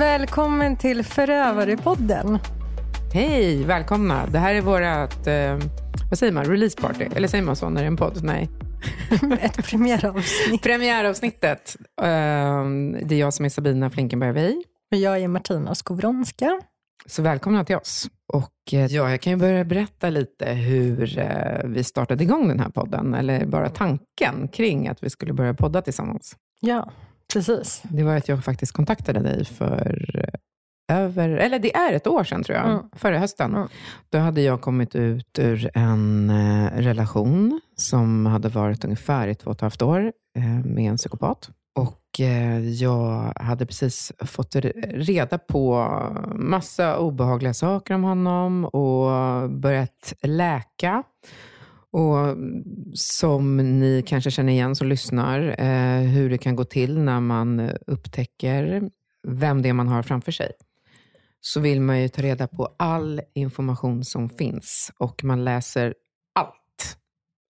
Välkommen till Förövarepodden. Hej, välkomna. Det här är vårt, eh, vad säger man, release party? Eller säger man så när det är en podd? Nej. Ett premiäravsnitt. Premiäravsnittet. Eh, det är jag som är Sabina Flinkenberg. Och jag är Martina Skowronska. Så välkomna till oss. Och eh, ja, jag kan ju börja berätta lite hur eh, vi startade igång den här podden, eller bara tanken kring att vi skulle börja podda tillsammans. Ja, precis. Det var att jag faktiskt kontaktade dig för eh, över, eller det är ett år sedan tror jag, Mm. förra hösten. Mm. Då hade jag kommit ut ur en eh, relation som hade varit ungefär i två och ett halvt år eh, med en psykopat. Och jag hade precis fått re- reda på massa obehagliga saker om honom och börjat läka. Och som ni kanske känner igen som lyssnar, eh, hur det kan gå till när man upptäcker vem det är man har framför sig. Så vill man ju ta reda på all information som finns och man läser allt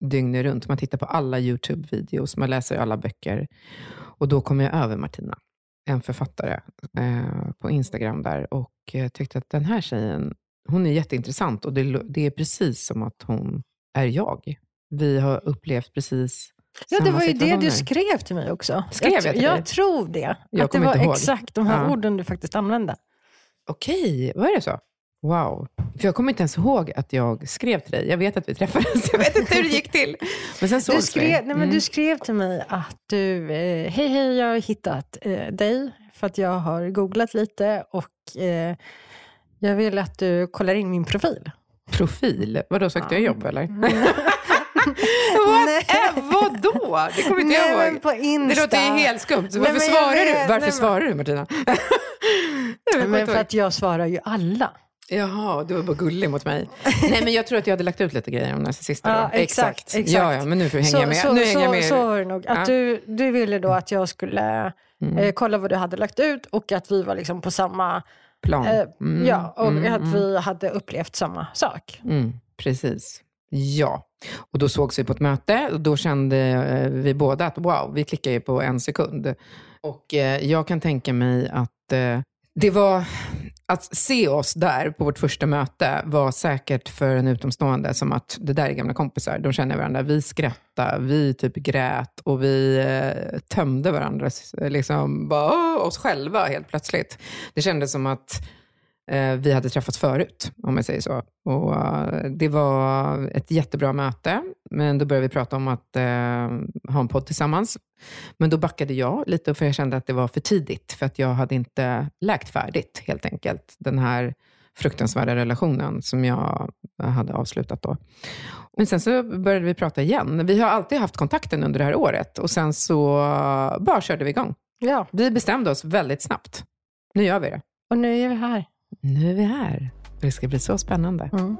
dygnet runt. Man tittar på alla YouTube-videos, man läser alla böcker. Och då kom jag över Martina, en författare eh, på Instagram där och eh, tyckte att den här tjejen, hon är jätteintressant och det, det är precis som att hon är jag. Vi har upplevt precis Ja, det var ju det du skrev till mig också. Skrev jag till jag dig? tror det. Jag att det var exakt de här Ja. orden du faktiskt använde. Okej, var det så? Wow. För jag kommer inte ens ihåg att jag skrev till dig. Jag vet att vi träffades, jag vet inte hur det gick till. Men sen Du sågs vi. skrev, nej, men Mm. du skrev till mig att du, eh, hej hej, jag har hittat eh, dig för att jag har googlat lite och eh, jag vill att du kollar in min profil. Profil? Vadå, sökte jag jobb eller? Nej. What? Äh, vadå? Det kommer inte Nej, jag ihåg. på Insta. Det låter ju helt skumt. Så Nej, Varför jag svarar du? Varför nej, svarar du Martina? Men för att jag svarar ju alla. Jaha, du var bara gullig mot mig. Nej, men jag tror att jag hade lagt ut lite grejer om narcissister. Ja, då. exakt, exakt. Ja, ja, men nu får jag hänga Så, med. så, nu hänger jag så, med. så var det nog. Att Ja. du, du ville då att jag skulle Mm. eh, kolla vad du hade lagt ut och att vi var liksom på samma... Plan. Eh, Mm, ja, och mm, att mm. vi hade upplevt samma sak. Mm, precis. Ja. Och då sågs vi på ett möte och då kände eh, vi båda att wow, vi klickar ju på en sekund. Och eh, jag kan tänka mig att det var, att se oss där på vårt första möte var säkert för en utomstående som att det där är gamla kompisar, de känner varandra. Vi skrattade, vi typ grät och vi eh, tömde varandra, liksom bara, oss själva helt plötsligt. Det kändes som att vi hade träffats förut, om jag säger så. Och, eh, det var ett jättebra möte, men då började vi prata om att eh, ha en podd tillsammans. Men då backade jag lite, för jag kände att det var för tidigt, för att jag hade inte läkt färdigt, helt enkelt, den här fruktansvärda relationen som jag hade avslutat då. Men sen så började vi prata igen. Vi har alltid haft kontakten under det här året och sen så bara körde vi igång. Ja, Vi bestämde oss väldigt snabbt. Nu gör vi det. och nu är vi här. Nu är vi här. Det ska bli så spännande. Mm.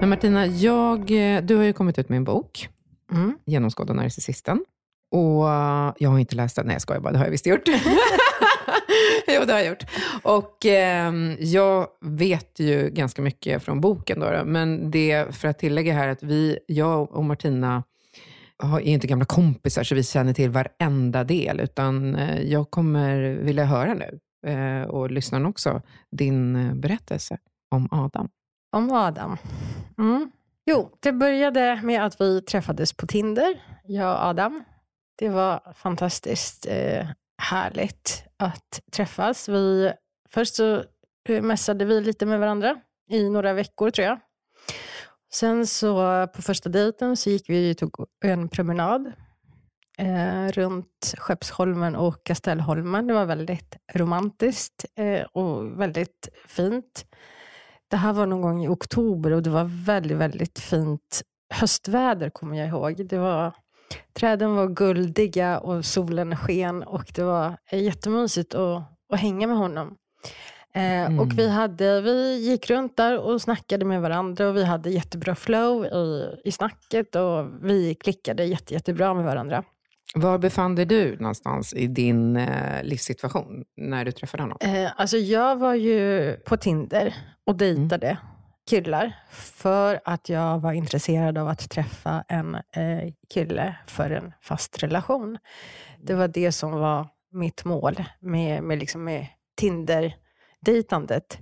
Men Martina, jag, du har ju kommit ut med en bok, Mm. Genomskåda narcissisten. Och eh, jag har inte läst den. Nej, jag skojar bara. Det har jag visst gjort. jo, det har jag gjort. Och ehm, jag vet ju ganska mycket från boken. Då, men det, för att tillägga här, att vi, jag och Martina är inte gamla kompisar, så vi känner till varenda del. Utan eh, jag kommer vilja höra nu, eh, och lyssnaren också, din eh, berättelse om Adam. Om Adam. Mm. Jo, det började med att vi träffades på Tinder, jag och Adam. Det var fantastiskt eh, härligt att träffas. Vi, först så mässade vi lite med varandra i några veckor tror jag. Sen så på första dejten så gick vi och tog en promenad eh, runt Skeppsholmen och Kastellholmen. Det var väldigt romantiskt eh, och väldigt fint. Det här var någon gång i oktober och det var väldigt, väldigt fint höstväder kommer jag ihåg. Det var, träden var guldiga och solen sken och det var jättemysigt att, att hänga med honom. Eh, Mm. Och vi, hade, vi gick runt där och snackade med varandra och vi hade jättebra flow i, i snacket och vi klickade jätte, jättebra med varandra. Var befann dig du någonstans i din eh, livssituation när du träffade honom? Eh, alltså jag var ju på Tinder och dejtade killar för att jag var intresserad av att träffa en eh, kille för en fast relation. Det var det som var mitt mål med, med, liksom med dejtandet.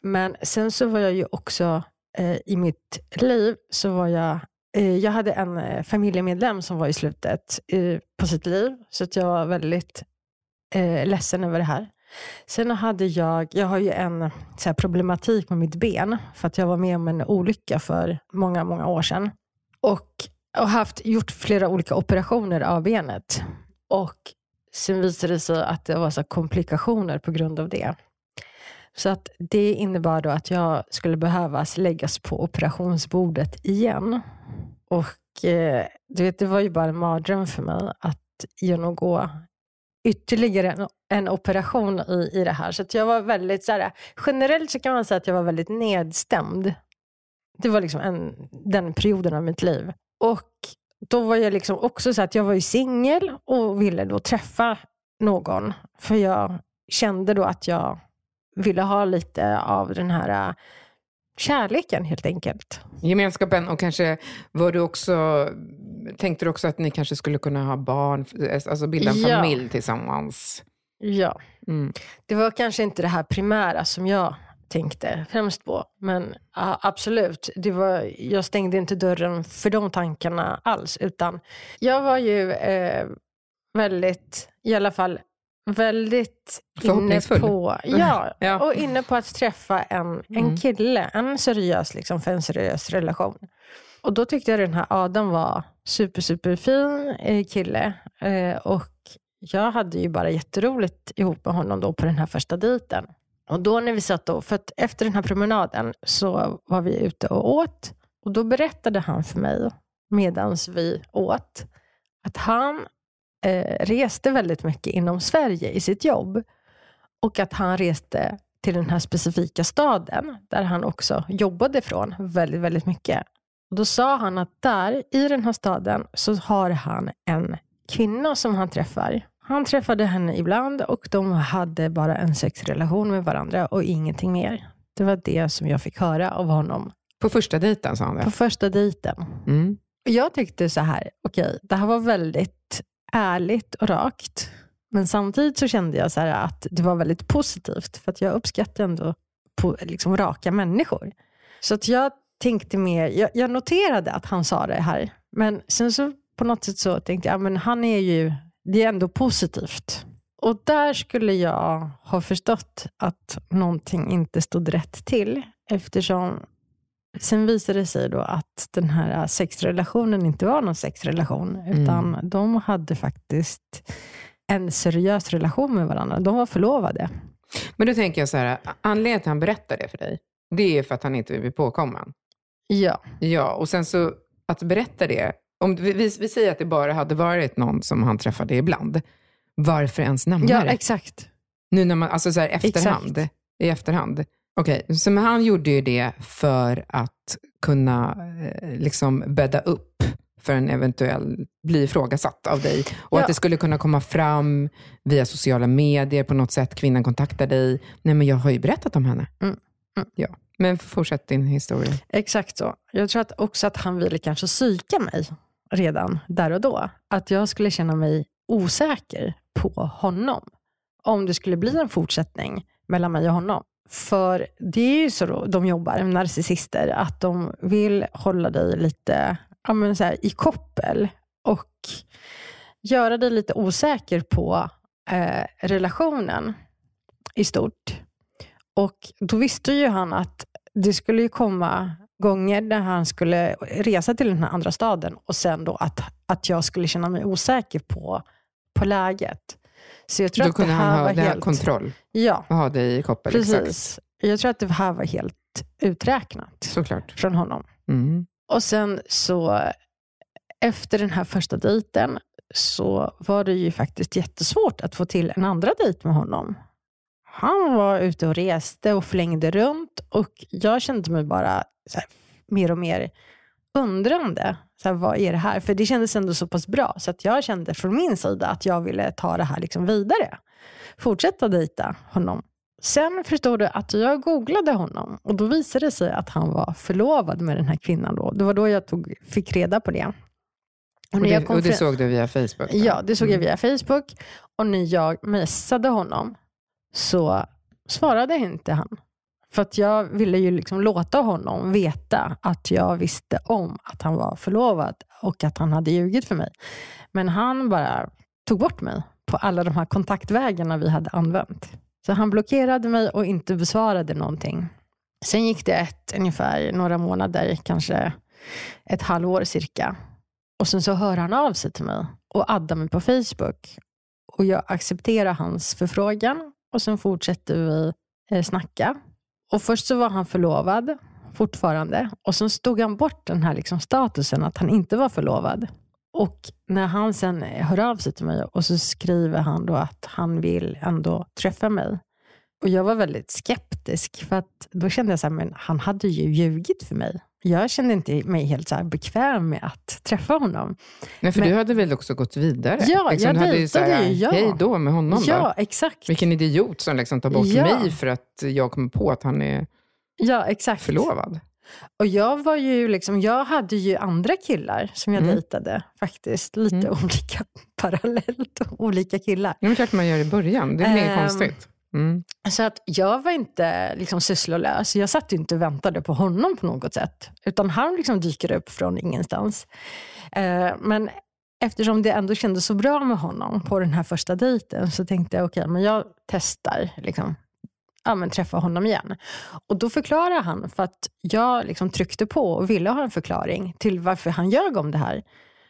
Men sen så var jag ju också eh, i mitt liv så var jag eh, jag hade en eh, familjemedlem som var i slutet eh, på sitt liv, så att jag var väldigt eh, ledsen över det här. Sen hade jag, jag har ju en så problematik med mitt ben, för att jag var med om en olycka för många, många år sedan. Och har haft, gjort flera olika operationer av benet. Och sen visade det sig att det var så komplikationer på grund av det. Så att det innebar då att jag skulle behövas läggas på operationsbordet igen. Och eh, du vet, det var ju bara en mardröm för mig att genomgå ytterligare en, en operation i, i det här. Så jag var väldigt, så här, generellt så kan man säga att jag var väldigt nedstämd. Det var liksom en, den perioden av mitt liv. Och då var jag liksom också så att jag var ju singel och ville då träffa någon. För jag kände då att jag ville ha lite av den här äh, kärleken helt enkelt. Gemenskapen och kanske var du också, tänkte du också att ni kanske skulle kunna ha barn, alltså bilda en ja. familj tillsammans? Ja. Mm. Det var kanske inte det här primära som jag tänkte främst på. Men ja, absolut, det var, jag stängde inte dörren för de tankarna alls. Utan jag var ju eh, väldigt, i alla fall väldigt inne på, ja, ja, och inne på att träffa en, en mm. kille, en seriös, liksom, för en seriös relation. Och då tyckte jag den här Adam var super, super fin eh, kille. Eh, och jag hade ju bara jätteroligt ihop med honom då på den här första dejten. Och då när vi satt då, för att efter den här promenaden så var vi ute och åt. Och då berättade han för mig, medan vi åt, att han eh, reste väldigt mycket inom Sverige i sitt jobb. Och att han reste till den här specifika staden, där han också jobbade från väldigt, väldigt mycket. Och då sa han att där, i den här staden, så har han en kvinna som han träffar. Han träffade henne ibland och de hade bara en sexrelation med varandra och ingenting mer. Det var det som jag fick höra av honom. På första dejten sa han det? På första dejten. Mm. Jag tyckte så här, okej, okay, det här var väldigt ärligt och rakt. Men samtidigt så kände jag så att det var väldigt positivt, för att jag uppskattar ändå på, liksom, raka människor. Så att jag tänkte mer, jag, jag, noterade att han sa det här, men sen så på något sätt så tänkte jag, men han är ju, det är ändå positivt. Och där skulle jag ha förstått att någonting inte stod rätt till, eftersom Sen visade det sig då att den här sexrelationen inte var någon sexrelation, utan mm. de hade faktiskt en seriös relation med varandra. De var förlovade. Men då tänker jag så här, anledningen till att han berättar det för dig, det är för att han inte vill bli påkommen. Ja. Ja, och sen så att berätta det, om vi, vi, vi säger att det bara hade varit någon som han träffade ibland, varför ens nämna ja, det? Ja, exakt. Nu när man, alltså så här efterhand, exakt. i efterhand. Okej, okay, så men han gjorde ju det för att kunna eh, liksom bädda upp för en eventuell bli ifrågasatt av dig. Och ja. att det skulle kunna komma fram via sociala medier på något sätt. Kvinnan kontaktar dig. Nej, men jag har ju berättat om henne. Mm. Mm. Ja. Men fortsätt din historia. Exakt så. Jag tror att också att han ville kanske psyka mig redan där och då. Att jag skulle känna mig osäker på honom. Om det skulle bli en fortsättning mellan mig och honom. För det är ju så då, de jobbar, narcissister, att de vill hålla dig lite ja, men så här, i koppel och göra dig lite osäker på eh, relationen i stort. Och då visste ju han att det skulle ju komma gånger där han skulle resa till den här andra staden och sen då att, att jag skulle känna mig osäker på, på läget. Så jag tror Då att kunde det här han ha var helt... kontroll ja, och ha dig i koppel. Precis. Exakt. Jag tror att det här var helt uträknat Såklart. från honom. Mm. Och sen så efter den här första dejten så var det ju faktiskt jättesvårt att få till en andra dejt med honom. Han var ute och reste och flängde runt och jag kände mig bara här, mer och mer undrande. Så här, vad är det här? För det kändes ändå så pass bra, så att jag kände från min sida att jag ville ta det här liksom vidare. Fortsätta dejta honom. Sen förstod du att jag googlade honom och då visade det sig att han var förlovad med den här kvinnan. Då. Det var då jag tog, fick reda på det. Och det, och det såg du via Facebook? Då? Ja, det såg jag mm. via Facebook. Och när jag messade honom så svarade inte han. För att jag ville ju liksom låta honom veta att jag visste om att han var förlovad och att han hade ljugit för mig. Men han bara tog bort mig på alla de här kontaktvägarna vi hade använt. Så han blockerade mig och inte besvarade någonting. Sen gick det ett, ungefär några månader, kanske ett halvår cirka. Och sen så hör han av sig till mig och addar mig på Facebook. Och jag accepterar hans förfrågan och sen fortsätter vi eh, snacka. Och först så var han förlovad fortfarande och sen stod han bort den här liksom statusen att han inte var förlovad. Och när han sen hör av sig till mig och så skriver han då att han vill ändå träffa mig. Och Jag var väldigt skeptisk, för att då kände jag så här men han hade ju ljugit för mig. Jag kände inte mig helt så bekväm med att träffa honom. Nej, för men, du hade väl också gått vidare? Ja, liksom, jag dejtade ju. Ja. Hej då med honom Ja, då. exakt. Vilken idiot som liksom tar bort ja. mig för att jag kommer på att han är ja, exakt. förlovad. Och jag var ju liksom, jag hade ju andra killar som jag mm. dejtade faktiskt. Lite mm. olika parallellt, olika killar. det är klart man gör i början, det är väl inget ehm, konstigt. Mm. Så att jag var inte liksom sysslolös. Jag satt inte och väntade på honom på något sätt. Utan han liksom dyker upp från ingenstans. Eh, men eftersom det ändå kändes så bra med honom på den här första dejten så tänkte jag, okej, okay, men jag testar. Liksom, ja, men träffa honom igen. Och Då förklarar han, för att jag liksom tryckte på och ville ha en förklaring till varför han ljög om det här.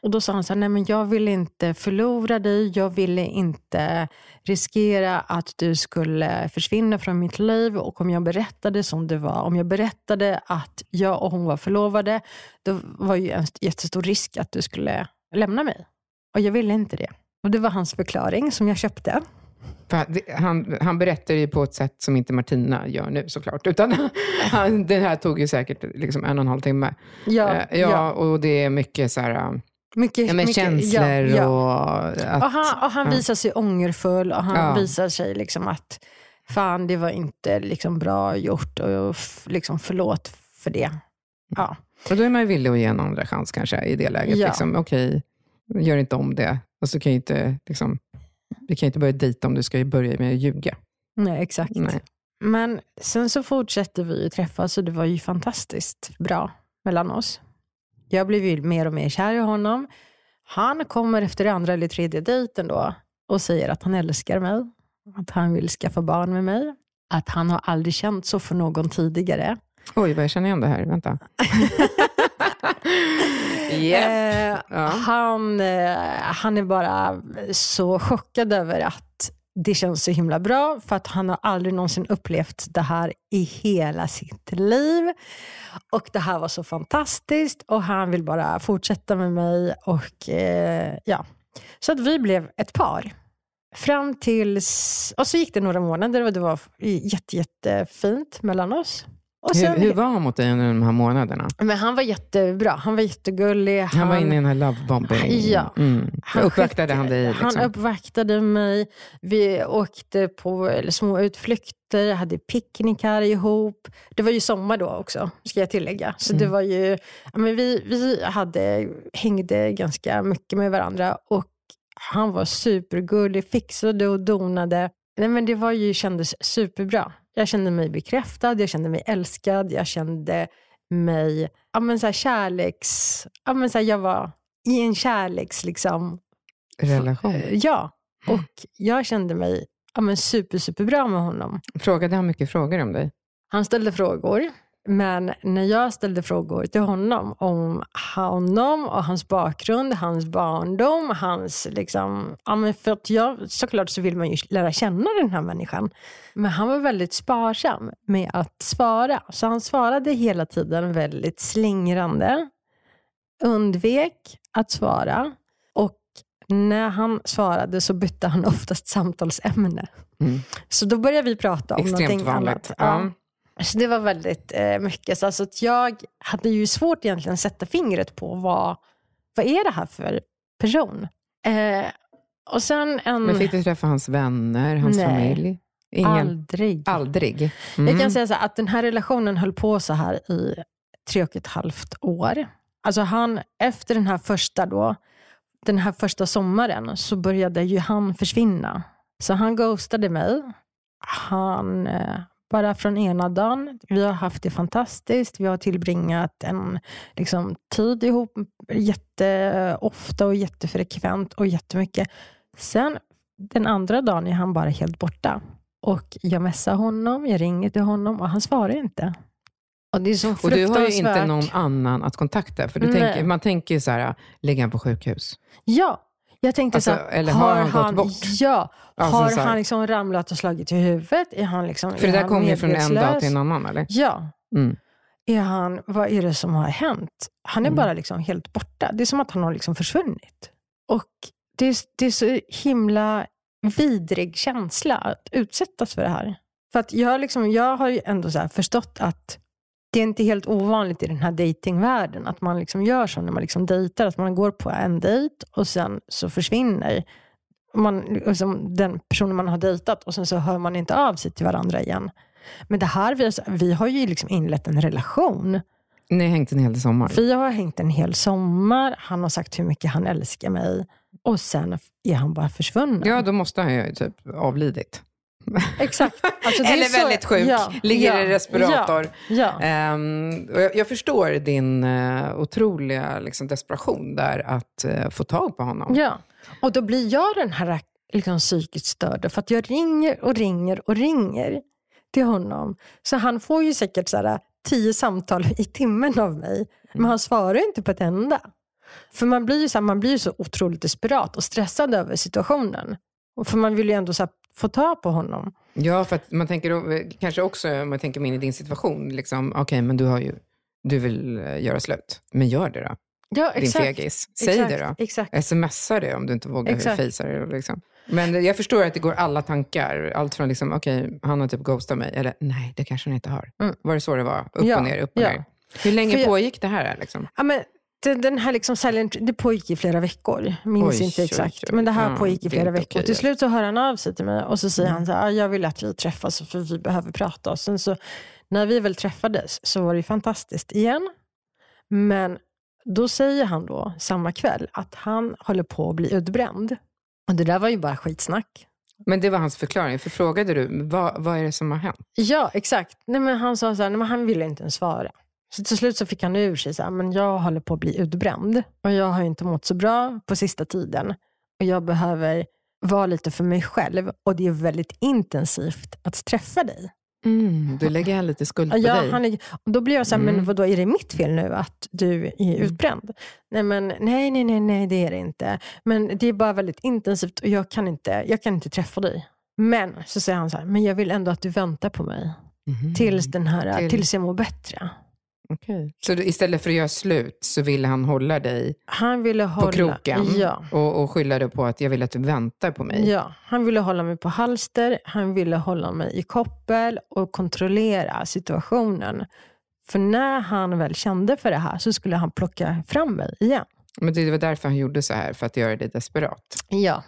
Och Då sa han så här, nej men jag vill inte förlora dig, jag ville inte riskera att du skulle försvinna från mitt liv. Och om jag berättade som det var, om jag berättade att jag och hon var förlovade, då var ju en jättestor risk att du skulle lämna mig. Och jag ville inte det. Och Det var hans förklaring som jag köpte. Han, han berättar ju på ett sätt som inte Martina gör nu såklart. Utan han, det här tog ju säkert liksom en och en halv timme. Ja, uh, ja, ja. och det är mycket så här... Mycket, ja, mycket, känslor ja, ja. och... Att, och han, och han visar sig ångerfull och han visar sig liksom att fan, det var inte liksom bra gjort och liksom förlåt för det. Ja. Och då är man ju villig att ge en andra chans kanske i det läget. Ja. Liksom, Okej, okay, gör inte om det. Och så kan ju inte liksom, vi kan inte börja dejta om du ska börja med att ljuga. Nej, exakt. Nej. Men sen så fortsätter vi träffas och det var ju fantastiskt bra mellan oss. Jag blev ju mer och mer kär i honom. Han kommer efter andra eller tredje dejten då och säger att han älskar mig, att han vill skaffa barn med mig, att han har aldrig känt så för någon tidigare. Oj, vad jag känner igen det här. Vänta. yep. eh, ja. han, eh, han är bara så chockad över att det känns så himla bra för att han har aldrig någonsin upplevt det här i hela sitt liv. Och det här var så fantastiskt och han vill bara fortsätta med mig. Och eh, ja, Så att vi blev ett par. Fram tills, och så gick det några månader och det var jätte, jättefint mellan oss. Sen, hur, hur, var han mot dig under de här månaderna? Men han var jättebra. Han var jättegullig. Han, han var inne i den här lovebombing. Ja. Mm. Han uppvaktade han dig? Liksom. Han uppvaktade mig. Vi åkte på små utflykter, hade picknickar ihop. Det var ju sommar då också, ska jag tillägga. Så mm. det var ju, men vi, vi hade, hängde ganska mycket med varandra. Och han var supergullig, fixade och donade. Nej, men det var ju, kändes superbra. Jag kände mig bekräftad, jag kände mig älskad, jag kände mig ja, men så här, kärleks... Ja, men så här, jag var i en kärleks... Liksom, Relation? Ja. Och jag kände mig ja, men super, superbra med honom. Frågade han mycket frågor om dig? Han ställde frågor. Men när jag ställde frågor till honom om honom och hans bakgrund, hans barndom, hans... Liksom, ja, men för att jag, såklart så vill man ju lära känna den här människan. Men han var väldigt sparsam med att svara. Så han svarade hela tiden väldigt slingrande, undvek att svara och när han svarade så bytte han oftast samtalsämne. Mm. Så då började vi prata om Extremt någonting vanligt. annat. Ja. Så det var väldigt eh, mycket. Så alltså att jag hade ju svårt egentligen att sätta fingret på vad, vad är det här för person. Eh, och sen en... Men fick du träffa hans vänner, hans nej. familj? Ingen, Aldrig. Aldrig? Jag Mm. kan säga så här, att den här relationen höll på så här i tre och ett halvt år. Alltså han, efter den här första då, den här första sommaren så började ju han försvinna. Så han ghostade mig. Han, eh, bara från ena dagen, vi har haft det fantastiskt. Vi har tillbringat en liksom, tid ihop jätteofta och jättefrekvent och jättemycket. Sen den andra dagen är han bara helt borta. Och jag messar honom, jag ringer till honom och han svarar inte. Och det är så Och du har ju inte någon annan att kontakta. För tänker, man tänker så här, lägga på sjukhus. Ja, jag tänkte Alltså, så här, eller har han gått bort? Ja, Alltså, har han liksom ramlat och slagit i huvudet? Är han liksom, För det är där han kommer ju från en dag till en annan, eller? Ja. Mm. Är han, vad är det som har hänt? Han är Mm. bara liksom helt borta. Det är som att han har liksom försvunnit. Och det är, det är så himla vidrig känsla att utsättas för det här. För att jag, liksom, jag har ju ändå förstått att det är inte helt ovanligt i den här datingvärlden att man liksom gör så när man liksom dejtar, att man går på en dejt och sen så försvinner man, liksom, den personen man har dejtat och sen så hör man inte av sig till varandra igen. Men det här, vi, vi har ju liksom inlett en relation. Ni har hängt en hel sommar. Vi har hängt en hel sommar, han har sagt hur mycket han älskar mig och sen är han bara försvunnen. Ja, då måste han ju typ avlidit. Exakt. Alltså, det är Eller så- väldigt sjuk, Ja, ligger ja, i respirator. Ja, ja. Och jag, jag förstår din uh, otroliga liksom, desperation där att eh, få tag på honom. Ja, och då blir jag den här liksom, psykiskt störda för att jag ringer och ringer och ringer till honom. Så han får ju säkert så här, tio samtal i timmen av mig, men han svarar inte på ett enda. För man blir ju så, här, man blir så otroligt desperat och stressad över situationen. Och för man vill ju ändå så här, få ta på honom. Ja, för att man tänker då, kanske också, om man tänker mig in i din situation, liksom, okej, men du har ju, du vill eh, göra slut. Men gör det då, Ja, din exakt. fegis. Säg exakt, det då. Exakt. Smsa det om du inte vågar Exakt. fejsa det. Liksom. Men jag förstår att det går alla tankar. Allt från, liksom, okej, han har typ ghostat mig. Eller, nej, det kanske han inte har. Mm. Var det så det var? Upp Ja, och ner, upp och ja. ner. Hur länge För jag- pågick det här? Liksom? Ja, men den, här liksom silent, det pågick i flera veckor. Minns Oj, inte oj, exakt. oj. Men det här Ja, pågick i flera veckor. Till slut så hör han av sig till mig och så säger Mm. han så här, "Ah, jag vill att vi träffas för vi behöver prata. Och sen så, när vi väl träffades så var det fantastiskt igen. Men då säger han då samma kväll att han håller på att bli utbränd. Och det där var ju bara skitsnack. Men det var hans förklaring. För frågade du, vad, vad är det som har hänt? Ja, exakt. Nej, men han sa så här, nej, men han ville inte ens svara. Så till slut så fick han ur sig så här, men jag håller på att bli utbränd. Och jag har inte mått så bra på sista tiden. Och jag behöver vara lite för mig själv. Och det är väldigt intensivt att träffa dig. Mm, då lägger han lite skuld på Ja, dig. han då blir jag så här, Mm. men vadå, är det mitt fel nu att du är utbränd? Nej, men nej, nej, nej, nej, det är det inte. Men det är bara väldigt intensivt och jag kan inte, jag kan inte träffa dig. Men så säger han så här, men jag vill ändå att du väntar på mig Mhm. tills, den här, Till- tills jag mår bättre. Okej. Så du, istället för att göra slut så ville han hålla dig Han ville hålla, på kroken Ja, och, och skylla det på att jag vill att du väntar på mig? ja, han ville hålla mig på halster, han ville hålla mig i koppel och kontrollera situationen. För när han väl kände för det här så skulle han plocka fram mig igen. Men det var därför han gjorde så här, för att göra dig desperat. Ja,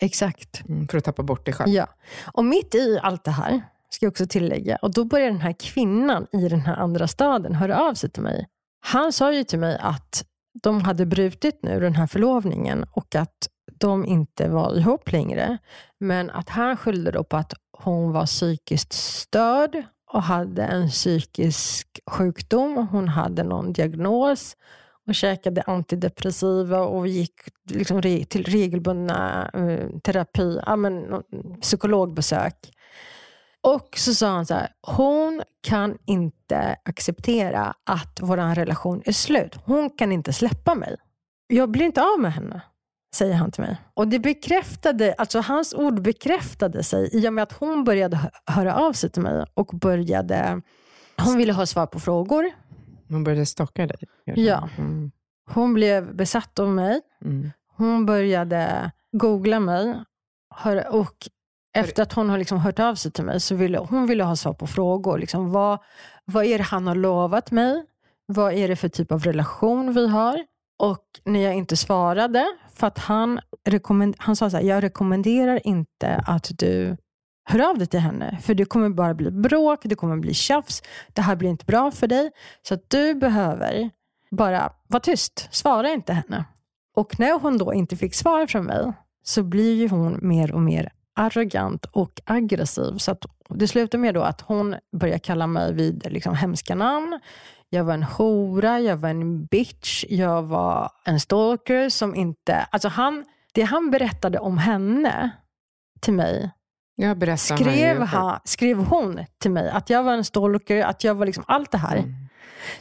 exakt. Mm, för att tappa bort dig själv. Ja. Och mitt i allt det här, ska jag också tillägga, och då börjar den här kvinnan i den här andra staden höra av sig till mig. Han sa ju till mig att de hade brutit nu den här förlovningen och att de inte var ihop längre. Men att han skyllde då på att hon var psykiskt störd och hade en psykisk sjukdom. Hon hade någon diagnos och käkade antidepressiva och gick liksom re- till regelbundna eh, terapi, ja, men, psykologbesök. Och så sa han så här, hon kan inte acceptera att vår relation är slut. Hon kan inte släppa mig. Jag blir inte av med henne, säger han till mig. Och det bekräftade, alltså hans ord bekräftade sig i och med att hon började hö- höra av sig till mig och började, hon ville ha svar på frågor. Man började stalka dig? Ja. Mm. Hon blev besatt av mig. Mm. Hon började googla mig. Och efter att hon har liksom hört av sig till mig så ville hon ville ha svar på frågor. Liksom, vad, vad är det han har lovat mig? Vad är det för typ av relation vi har? Och när jag inte svarade, för att han, rekommend, han sa så här, jag rekommenderar inte att du hör av dig till henne. För det kommer bara bli bråk, det kommer bli tjafs. Det här blir inte bra för dig. Så att du behöver bara vara tyst. Svara inte henne. Och när hon då inte fick svar från mig så blir ju hon mer och mer arrogant och aggressiv. Så det slutar med då att hon börjar kalla mig vid liksom hemska namn. Jag var en hora, jag var en bitch, jag var en stalker som inte... Alltså han, det han berättade om henne till mig jag skrev, han, skrev hon till mig. Att jag var en stalker, att jag var liksom allt det här. Mm.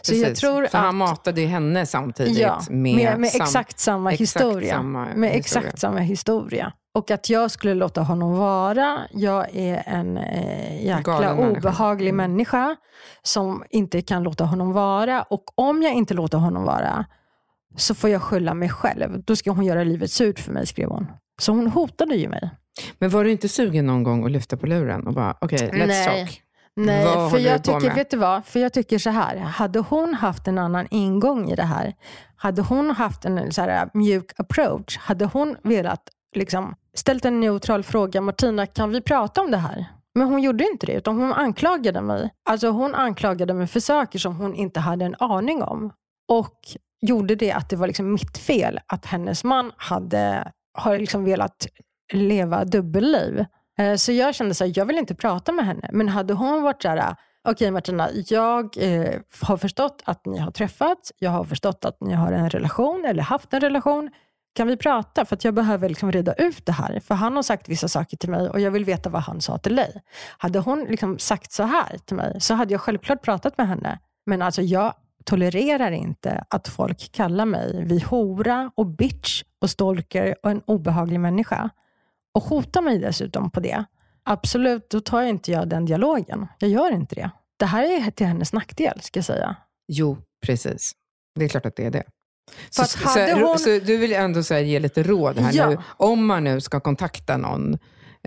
Så jag tror att, han matade henne samtidigt ja, med, med, med exakt samma exakt historia. Samma med historia. exakt samma historia. Och att jag skulle låta honom vara. Jag är en eh, jäkla Galen obehaglig människa. Mm. människa som inte kan låta honom vara. Och om jag inte låter honom vara så får jag skylla mig själv. Då ska hon göra livet surt för mig, skrev hon. Så hon hotade ju mig. Men var du inte sugen någon gång att lyfta på luren och bara, okej, okay, let's Nej. talk? Nej, vad för jag tycker, vet du vad? För jag tycker så här, hade hon haft en annan ingång i det här, hade hon haft en så här, mjuk approach, hade hon velat liksom, ställt en neutral fråga, Martina, kan vi prata om det här? Men hon gjorde inte det, utan hon anklagade mig. Alltså hon anklagade mig för saker som hon inte hade en aning om. Och gjorde det att det var liksom mitt fel att hennes man hade har liksom velat leva dubbelliv. Eh, så jag kände att jag vill inte prata med henne. Men hade hon varit så här, eh, okej okay, Martina, jag eh, har förstått att ni har träffats, jag har förstått att ni har en relation eller haft en relation. Kan vi prata? För att jag behöver liksom reda ut det här. För han har sagt vissa saker till mig och jag vill veta vad han sa till dig. Hade hon liksom sagt så här till mig så hade jag självklart pratat med henne. Men alltså jag tolererar inte att folk kallar mig vid hora och bitch och stalker och en obehaglig människa och hotar mig dessutom på det, absolut, då tar jag inte jag den dialogen. Jag gör inte det. Det här är till hennes nackdel, ska jag säga. Jo, precis. Det är klart att det är det. Så, så, hon... så, du vill ändå så ge lite råd här ja. nu. Om man nu ska kontakta någon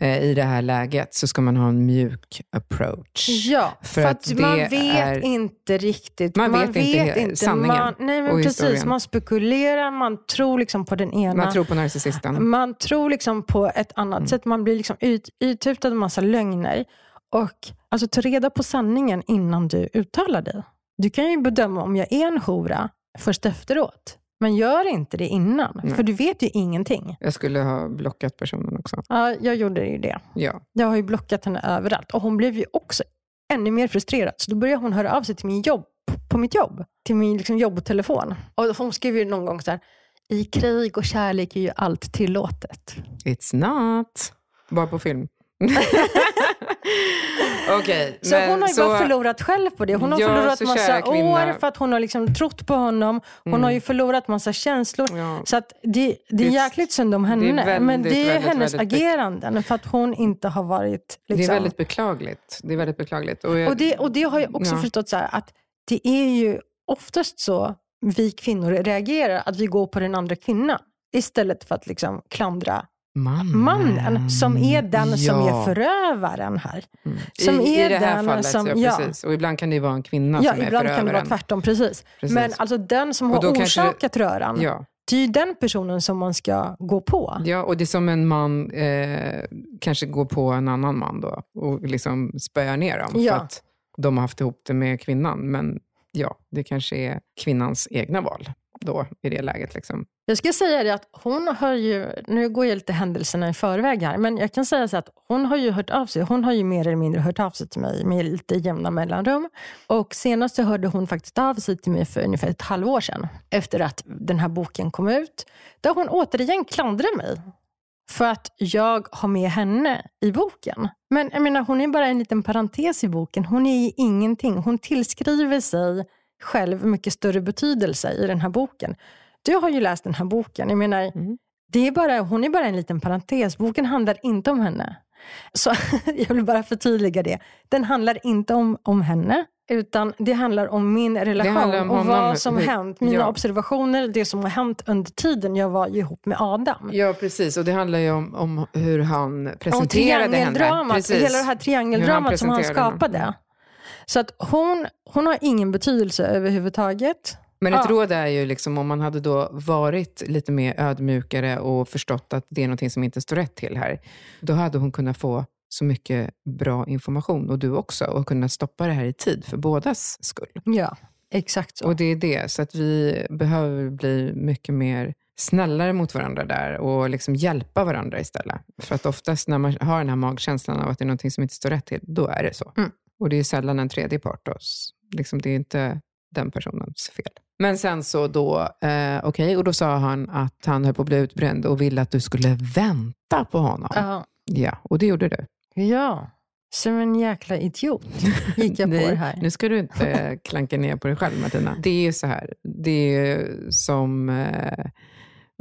i det här läget så ska man ha en mjuk approach. Ja, för, för att, man vet är, inte riktigt. Man, man vet, inte, inte sanningen man, Nej, men precis. Historien. Man spekulerar, man tror liksom på den ena. Man tror på narcissisten. Man tror liksom på ett annat mm. sätt. Man blir liksom ut, ututad en massa lögner. Och alltså, ta reda på sanningen innan du uttalar dig. Du kan ju bedöma om jag är en hora först efteråt. Men gör inte det innan, Nej. för du vet ju ingenting. Jag skulle ha blockat personen också. Ja, jag gjorde ju det. Ja. Jag har ju blockat henne överallt. Och hon blev ju också ännu mer frustrerad. Så då började hon höra av sig till min jobb, på mitt jobb. Till min liksom, jobbtelefon. Och hon skrev ju någon gång så här, i krig och kärlek är ju allt tillåtet. It's not. Bara på film. okay, så men, hon har ju så, bara förlorat själv på det. Hon har ja, förlorat massa år för att hon har liksom trott på honom. Hon mm. har ju förlorat massa känslor. Ja. Så att det, det är jäkligt synd om henne. Det väldigt, men det är väldigt, hennes väldigt, ageranden för att hon inte har varit... Liksom... Det är liksom- väldigt beklagligt. Det är väldigt beklagligt. Och, jag, och, det, och det har jag också ja. förstått så här, att det är ju oftast så vi kvinnor reagerar, att vi går på den andra kvinnan istället för att liksom klandra Mannen. mannen som är den ja. som är förövaren här. Mm. Som I, är I det här den fallet, som, ja, precis. Och ibland kan det vara en kvinna ja, som är förövaren. ibland kan det vara tvärtom, precis. precis. Men alltså den som har orsakat det, röran, ja. det är ju den personen som man ska gå på. Ja, och det är som en man eh, kanske går på en annan man då och liksom spöar ner dem ja. för att de har haft ihop det med kvinnan. Men ja, det kanske är kvinnans egna val då i det läget. Liksom. Jag ska säga det att hon har ju, nu går jag lite händelserna i förväg här, men jag kan säga så att hon har ju hört av sig. Hon har ju mer eller mindre hört av sig till mig med lite jämna mellanrum. Och senast så hörde hon faktiskt av sig till mig för ungefär ett halvår sedan, efter att den här boken kom ut, där hon återigen klandrar mig för att jag har med henne i boken. Men jag menar, hon är bara en liten parentes i boken. Hon är ingenting. Hon tillskriver sig själv mycket större betydelse i den här boken. Du har ju läst den här boken. Jag menar, mm. det är bara, hon är bara en liten parentes. Boken handlar inte om henne. Så jag vill bara förtydliga det. Den handlar inte om, om henne, utan det handlar om min relation om och vad som hänt. Mina ja. observationer, det som har hänt under tiden jag var ihop med Adam. Ja, precis. Och det handlar ju om, om hur han presenterade henne. Precis. Hela det här triangeldramat som han skapade. Henne. Så att hon, hon har ingen betydelse överhuvudtaget. Men ett ja. råd är ju liksom, om man hade då varit lite mer ödmjukare och förstått att det är någonting som inte står rätt till här, då hade hon kunnat få så mycket bra information, och du också, och kunna stoppa det här i tid för bådas skull. Ja, exakt så. Och det är det, så att vi behöver bli mycket mer snällare mot varandra där och liksom hjälpa varandra istället. För att oftast när man har den här magkänslan av att det är någonting som inte står rätt till, då är det så. Mm. Och det är sällan en tredje part. Då. Liksom, det är inte den personens fel. Men sen så då, eh, okej, okay, och då sa han att han höll på att bli utbränd och ville att du skulle vänta på honom. Ja. Ja, och det gjorde du. Ja, som en jäkla idiot gick jag på Nej, det här. Nu ska du inte klanka ner på dig själv, Martina. Det är ju så här, det är som eh,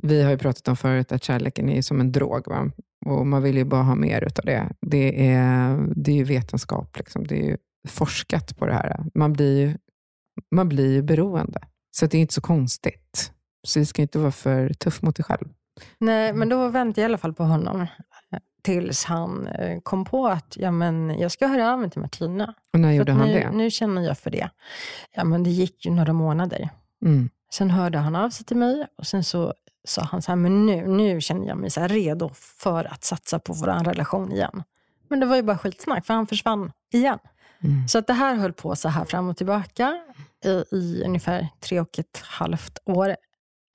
vi har ju pratat om förut, att kärleken är som en drog. Va? Och man vill ju bara ha mer utav det. Det är, det är ju vetenskap, liksom. det är ju forskat på det här. Man blir ju, man blir ju beroende. Så det är inte så konstigt. Så det ska inte vara för tuff mot dig själv. Nej, men då väntade jag i alla fall på honom eh, tills han eh, kom på att ja, men jag ska höra av mig till Martina. Och när gjorde han nu, det? Nu känner jag för det. Ja, men det gick ju några månader. Mm. Sen hörde han av sig till mig och sen så sa han så här, men nu, nu känner jag mig så redo för att satsa på vår relation igen. Men det var ju bara skitsnack, för han försvann igen. Mm. Så att det här höll på så här fram och tillbaka i, i ungefär tre och ett halvt år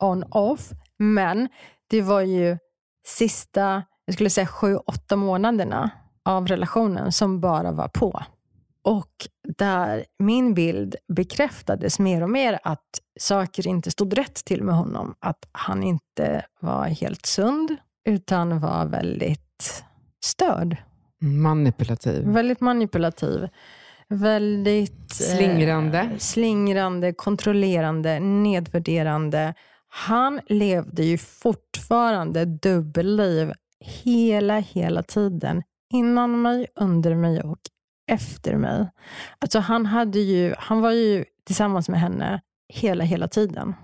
on off. Men det var ju sista, jag skulle säga sju, åtta månaderna av relationen som bara var på. Och där min bild bekräftades mer och mer att saker inte stod rätt till med honom. Att han inte var helt sund, utan var väldigt störd. Manipulativ. Väldigt manipulativ. Väldigt Slingrande. Eh, slingrande, kontrollerande, nedvärderande. Han levde ju fortfarande dubbelliv hela, hela tiden. Innan mig, under mig och efter mig. Alltså han, hade ju, han var ju tillsammans med henne hela, hela tiden.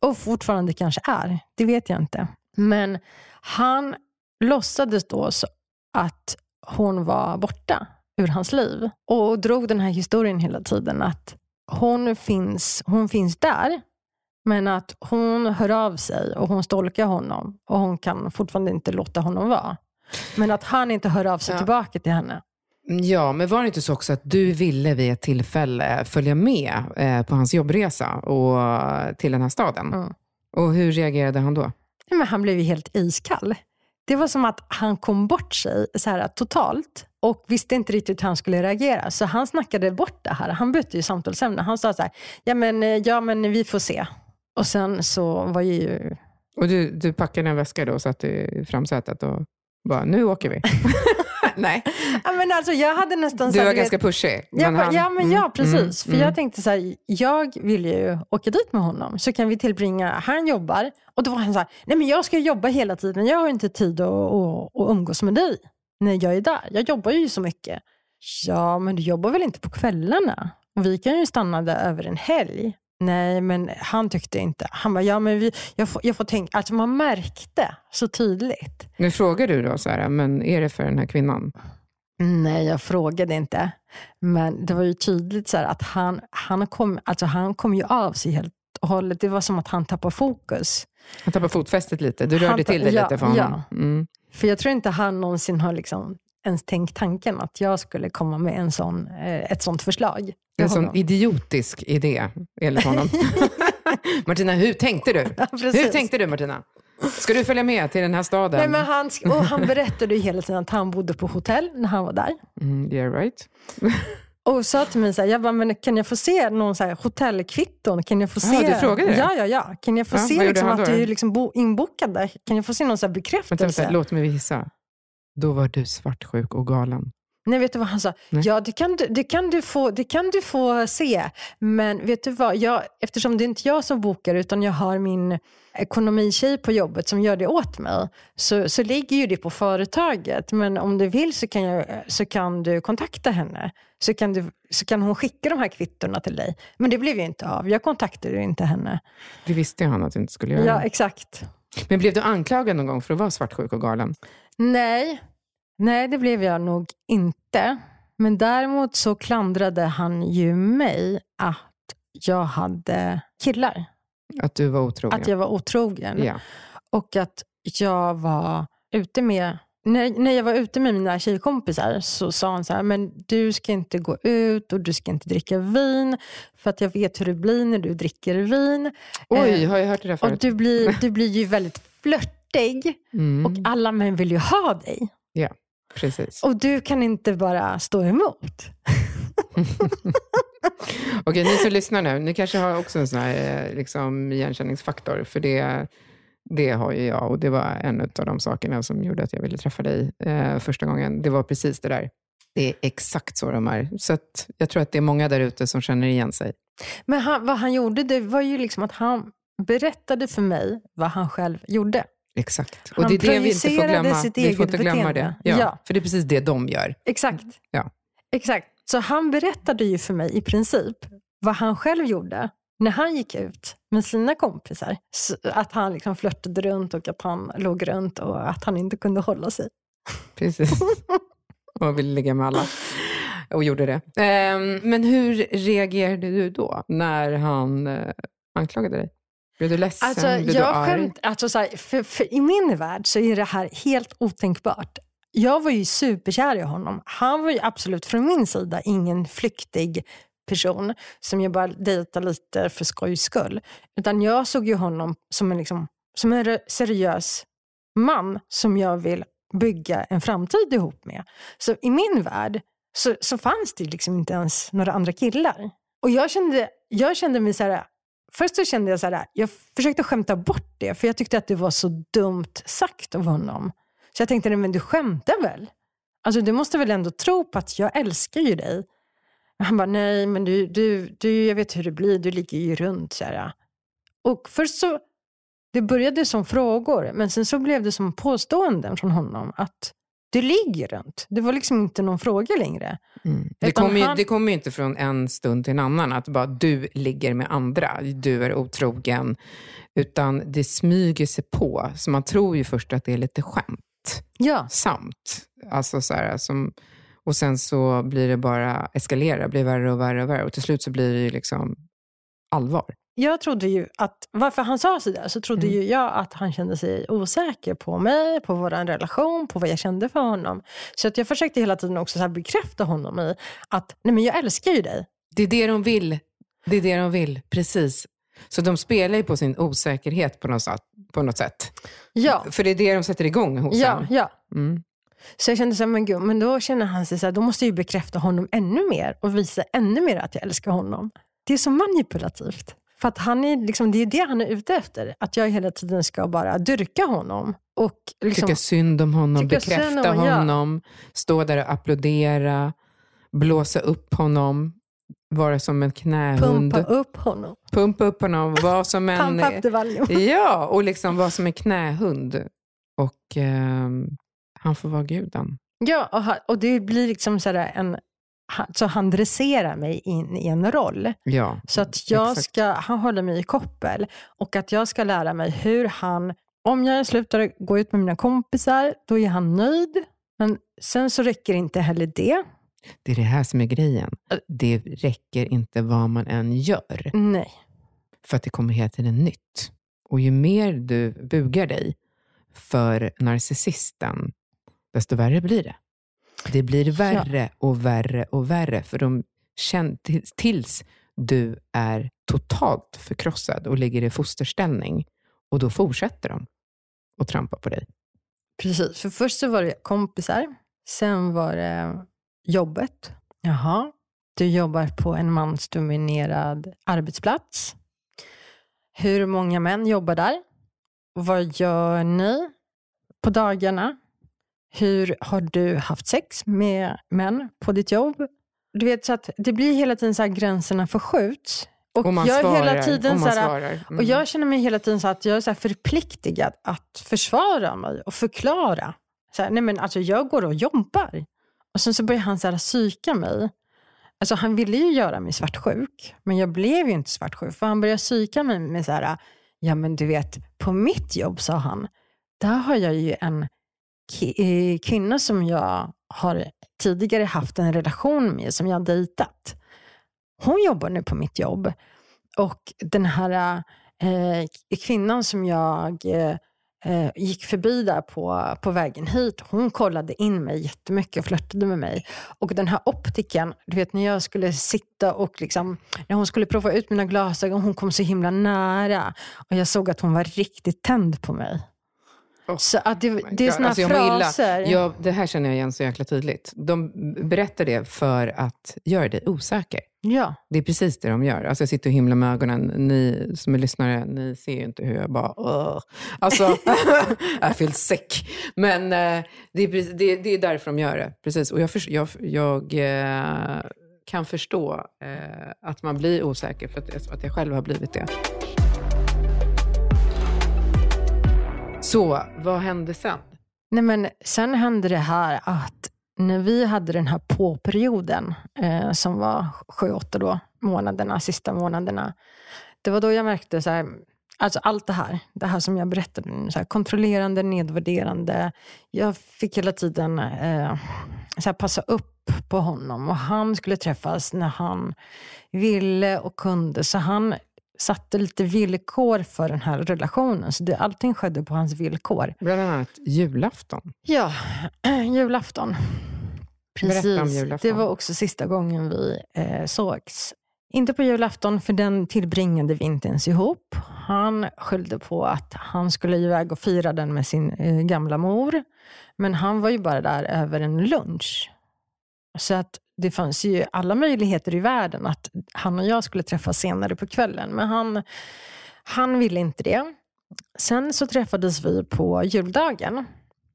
Och fortfarande kanske är. Det vet jag inte. Men han låtsades då att hon var borta ur hans liv. Och drog den här historien hela tiden att hon finns, hon finns där, men att hon hör av sig och hon stolkar honom och hon kan fortfarande inte låta honom vara. Men att han inte hör av sig Ja. tillbaka till henne. Ja, men var det inte så också att du ville vid ett tillfälle följa med eh, på hans jobbresa och, till den här staden? Mm. Och hur reagerade han då? Men han blev ju helt iskall. Det var som att han kom bort sig så här, totalt och visste inte riktigt hur han skulle reagera. Så han snackade bort det här. Han bytte ju samtalsämne. Han sa så här, ja men, eh, ja men vi får se. Och sen så var ju... Och du, du packade en väska då och satt i framsätet och bara, nu åker vi. Nej, Ja, men alltså, jag hade nästan... du var ganska vet- pushig. Ja, men, han- ja, men ja, mm, precis. mm, För jag mm. tänkte så här, jag vill ju åka dit med honom. Så kan vi tillbringa, han jobbar. Och då var han så här, nej men jag ska jobba hela tiden. Jag har inte tid att, att, att umgås med dig när jag är där. Jag jobbar ju så mycket. Ja, men du jobbar väl inte på kvällarna? Och vi kan ju stanna där över en helg. Nej, men han tyckte inte. Han bara, ja men vi, jag, får, jag får tänka. Alltså man märkte så tydligt. Nu frågar du då, så här, men är det för den här kvinnan? Nej, jag frågade inte. Men det var ju tydligt så här att han, han, kom, alltså han kom ju av sig helt och hållet. Det var som att han tappade fokus. Han tappar fotfästet lite. Du Han rörde ta- till det ja, lite för honom. ja. Mm. För jag tror inte han någonsin har liksom ens tänkt tanken att jag skulle komma med en sån, eh, ett sånt förslag. En sån idiotisk idé, enligt honom. Martina, hur tänkte du? Ja, Hur tänkte du, Martina? Ska du följa med till den här staden? Nej, men han, och han berättade ju hela tiden att han bodde på hotell när han var där. Mm, yeah, right. Och sa till mig så här, jag bara, men kan jag få se någon så här hotellkvitton? Kan jag få Ja, se? du frågade? Ja, ja, ja. Kan jag få Ja, se liksom, att du är liksom bo- inbokad där? Kan jag få se någon så här Vänta, bekräftelse? vänta, låt mig gissa. Då var du svartsjuk och galen. Nej, vet du vad han sa? Nej. Ja, det kan, du, det, kan du få, det kan du få se. Men vet du vad? Jag, eftersom det är inte jag som bokar utan jag har min ekonomitjej på jobbet som gör det åt mig så, så ligger ju det på företaget. Men om du vill så kan, jag, så kan du kontakta henne. Så kan, du, så kan hon skicka de här kvittorna till dig. Men det blev ju inte av. Jag kontaktade ju inte henne. Det visste han att du inte skulle göra. Ja, exakt. Men blev du anklagad någon gång för att vara svartsjuk och galen? Nej, nej det blev jag nog inte. Men däremot så klandrade han ju mig att jag hade killar. Att du var otrogen? Att jag var otrogen. Ja. Och att jag var ute med när, när jag var ute med mina tjejkompisar så sa han så här, men du ska inte gå ut och du ska inte dricka vin för att jag vet hur det blir när du dricker vin. Oj, har jag hört det där förut? Och du blir, du blir ju väldigt flörtig Mm. och alla män vill ju ha dig. Ja, precis. Och du kan inte bara stå emot. Okej, ni som lyssnar nu, ni kanske har också en sån här eh, liksom, igenkänningsfaktor, för det, det har ju jag och det var en av de sakerna som gjorde att jag ville träffa dig eh, första gången. Det var precis det där. Det är exakt så de är. Så jag tror att det är många där ute som känner igen sig. Men han, vad han gjorde det var ju liksom att han berättade för mig vad han själv gjorde. Exakt. Han och det är det vi inte får glömma. Vi får inte glömma beteende. det. Ja, Ja. För det är precis det de gör. Exakt. Ja. Exakt. Så han berättade ju för mig i princip vad han själv gjorde när han gick ut med sina kompisar. Att han liksom flörtade runt och att han låg runt och att han inte kunde hålla sig. Precis. och ville ligga med alla. Och gjorde det. Ehm, men hur reagerade du då, när han eh, anklagade dig? Blev du ledsen? Alltså, Blev du jag arg? skämt, alltså, så här, för, för I min värld så är det här helt otänkbart. Jag var ju superkär i honom. Han var ju absolut från min sida ingen flyktig person som jag bara dejtade lite för skojs skull. Utan jag såg ju honom som en, liksom, som en seriös man som jag vill bygga en framtid ihop med. Så i min värld så, så fanns det liksom inte ens några andra killar. Och jag kände, jag kände mig så här, först så kände jag så här, jag försökte skämta bort det, för jag tyckte att det var så dumt sagt av honom. Så jag tänkte, nej, men du skämtar väl? Alltså du måste väl ändå tro på att jag älskar ju dig. Han bara, nej men du, du, du, jag vet hur det blir, du ligger ju runt. Så här. Och först så, det började som frågor, men sen så blev det som påståenden från honom att du ligger runt. Det var liksom inte någon fråga längre. Mm. Det kommer ju, han- kommer ju inte från en stund till en annan, att bara du ligger med andra, du är otrogen. Utan det smyger sig på. Så man tror ju först att det är lite skämt. Ja, Samt. Alltså så här, som, och sen så blir det bara eskalera, blir värre och värre och värre. Och till slut så blir det ju liksom allvar. jag trodde ju att, varför han sa sådär, så trodde Mm. ju jag att han kände sig osäker på mig, på vår relation, på vad jag kände för honom. Så att jag försökte hela tiden också så bekräfta honom i att, nej men jag älskar ju dig. Det är det de vill. Det är det de vill, precis. Så de spelar ju på sin osäkerhet på något sätt. På något sätt. Ja, För det är det de sätter igång hos ja, en. ja. Mm. Så jag kände så här, men gud, men då känner han sig så här, då måste jag ju bekräfta honom ännu mer och visa ännu mer att jag älskar honom. Det är så manipulativt. För att han är liksom, det är det han är ute efter. Att jag hela tiden ska bara dyrka honom. Och liksom, Tycka synd om honom, bekräfta om- ja. honom, stå där och applådera, blåsa upp honom, vara som en knähund. pumpa upp honom. Pumpa upp honom, vara som en... Pump up the volume. Ja, och liksom vara som en knähund. Och ehm, han får vara guden. Ja, och, och det blir liksom så en... Så han dresserar mig in i en roll. Ja, Så att jag Exakt. ska, han håller mig i koppel och att jag ska lära mig hur han, om jag slutar gå ut med mina kompisar, då är han nöjd. Men sen så räcker inte heller det. det är det här som är grejen. Det räcker inte vad man än gör, Nej. för att det kommer hela tiden nytt. Och ju mer du bugar dig för narcissisten, desto värre blir det. Det blir värre och värre och värre, för de tills du är totalt förkrossad och ligger i fosterställning. Och då fortsätter de att trampa på dig. Precis, för först så var det kompisar, sen var det jobbet. Jaha, du jobbar på en mansdominerad arbetsplats. Hur många män jobbar där? Vad gör ni på dagarna? Hur har du haft sex med män på ditt jobb? Du vet, så att det blir hela tiden så här gränserna förskjuts. Och, Och man jag svarar. hela tiden och så man här, svarar. Mm. och jag känner mig hela tiden så att jag är så här förpliktigad att försvara mig och förklara. Så här, nej men alltså jag går och jobbar. Och sen så börjar han så här psyka mig. Alltså han ville ju göra mig svartsjuk, men jag blev ju inte svartsjuk. För han började psyka mig med så här, ja men du vet, på mitt jobb sa han, där har jag ju en Eh, kvinna som jag har tidigare haft en relation med, som jag har dejtat. Hon jobbar nu på mitt jobb. Och den här eh, kvinnan som jag eh, eh, gick förbi där på, på vägen hit. Hon kollade in mig jättemycket och flörtade med mig. Och den här optiken, du vet när jag skulle sitta och liksom, när hon skulle prova ut mina glasögon, hon kom så himla nära. Och jag såg att hon var riktigt tänd på mig. Oh, så att det, det är såna alltså, fraser. Jag, det här känner jag igen så jäkla tydligt. De berättar det för att göra dig osäker. Ja. Det är precis det de gör. Alltså jag sitter och himlar med ögonen. Ni som är lyssnare, ni ser ju inte hur jag bara... Åh. Alltså, I feel sick. Men eh, det, är, det, det är därför de gör det. Precis. Och jag, för, jag, jag eh, kan förstå eh, att man blir osäker, för att, att jag själv har blivit det. Så, vad hände sen? Nej, men sen hände det här att när vi hade den här på-perioden, eh, som var sju, åtta då, månaderna, sista månaderna, det var då jag märkte så här, alltså allt det här, det här som jag berättade, så här, kontrollerande, nedvärderande. Jag fick hela tiden eh, så här, passa upp på honom och han skulle träffas när han ville och kunde. Så han satte lite villkor för den här relationen. Så det, allting skedde på hans villkor. Bland annat julafton. Ja, julafton. Precis. Berätta om julafton. Det var också sista gången vi eh, sågs. Inte på julafton, för den tillbringade vi inte ens ihop. Han skyllde på att han skulle iväg och fira den med sin eh, gamla mor. Men han var ju bara där över en lunch. Så att det fanns ju alla möjligheter i världen att han och jag skulle träffas senare på kvällen. Men han, han ville inte det. Sen så träffades vi på juldagen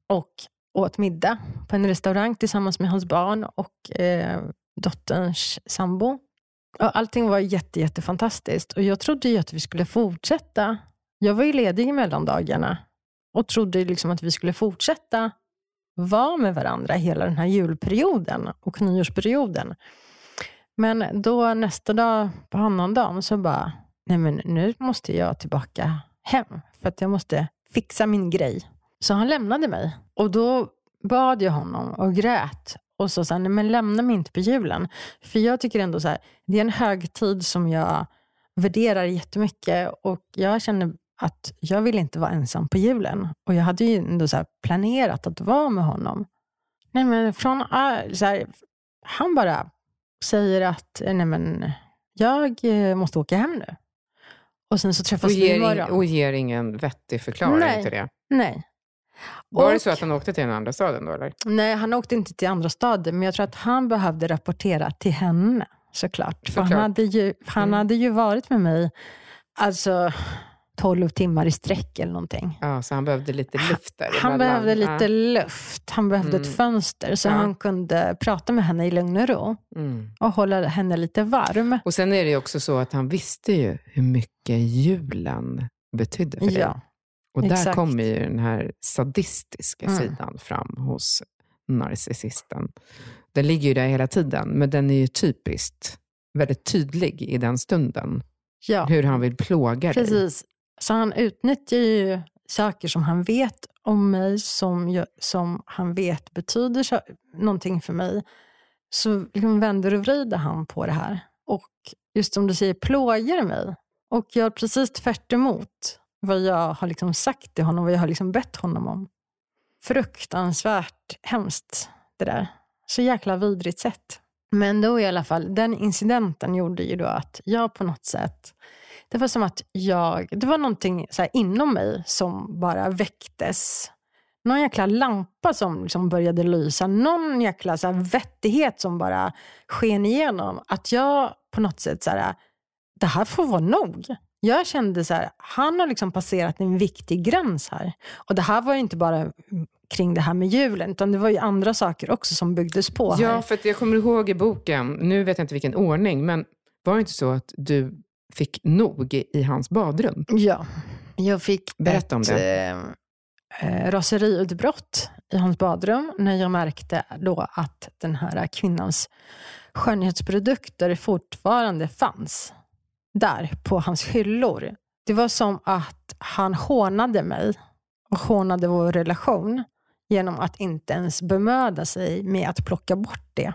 och åt middag på en restaurang tillsammans med hans barn och eh, dotterns sambo. Och allting var jätte, jättefantastiskt och jag trodde ju att vi skulle fortsätta. Jag var ju ledig i mellandagarna och trodde liksom att vi skulle fortsätta vara med varandra hela den här julperioden och nyårsperioden. Men då nästa dag, på annandagen, så bara, nej men nu måste jag tillbaka hem för att jag måste fixa min grej. Så han lämnade mig och då bad jag honom och grät och så sa nej men lämna mig inte på julen. För jag tycker ändå så här, det är en högtid som jag värderar jättemycket och jag känner att jag vill inte vara ensam på julen. Och jag hade ju ändå så planerat att vara med honom. Nej, men från, ah, så här, han bara säger att nej, men, jag eh, måste åka hem nu. Och sen så träffas och vi imorgon. Och ger ingen vettig förklaring nej, till det? Nej. Var och, det så att han åkte till den andra staden då? Eller? Nej, han åkte inte till andra staden, men jag tror att han behövde rapportera till henne såklart. såklart. För han, hade ju, han mm. hade ju varit med mig, alltså 12 timmar i sträck eller någonting. Ja, så han behövde lite luft där Han behövde lite luft. Han behövde mm. ett fönster så ja. han kunde prata med henne i lugn och ro mm. och hålla henne lite varm. Och sen är det också så att han visste ju hur mycket julen betydde för dig. Ja, och där exakt. kommer ju den här sadistiska mm. sidan fram hos narcissisten. Den ligger ju där hela tiden, men den är ju typiskt väldigt tydlig i den stunden. Ja. Hur han vill plåga Precis. dig. Precis. Så han utnyttjar ju saker som han vet om mig, som, som han vet betyder så, någonting för mig. Så liksom vänder och vrider han på det här. Och just som du säger, plågar mig. Och gör precis tvärt emot vad jag har liksom sagt till honom, vad jag har liksom bett honom om. Fruktansvärt hemskt det där. Så jäkla vidrigt sätt. Men då i alla fall, den incidenten gjorde ju då att jag på något sätt det var som att jag, det var någonting så inom mig som bara väcktes. Någon jäkla lampa som liksom började lysa. Någon jäkla så vettighet som bara sken igenom. Att jag på något sätt, så här, det här får vara nog. Jag kände så här, han har liksom passerat en viktig gräns här. Och det här var inte bara kring det här med julen, utan det var ju andra saker också som byggdes på. Ja, här. för jag kommer ihåg i boken, nu vet jag inte vilken ordning, men var det inte så att du fick nog i hans badrum. Ja, jag fick Berätta ett, om det. Eh, raseriutbrott i hans badrum när jag märkte då att den här kvinnans skönhetsprodukter fortfarande fanns där på hans hyllor. Det var som att han hånade mig och hånade vår relation genom att inte ens bemöda sig med att plocka bort det.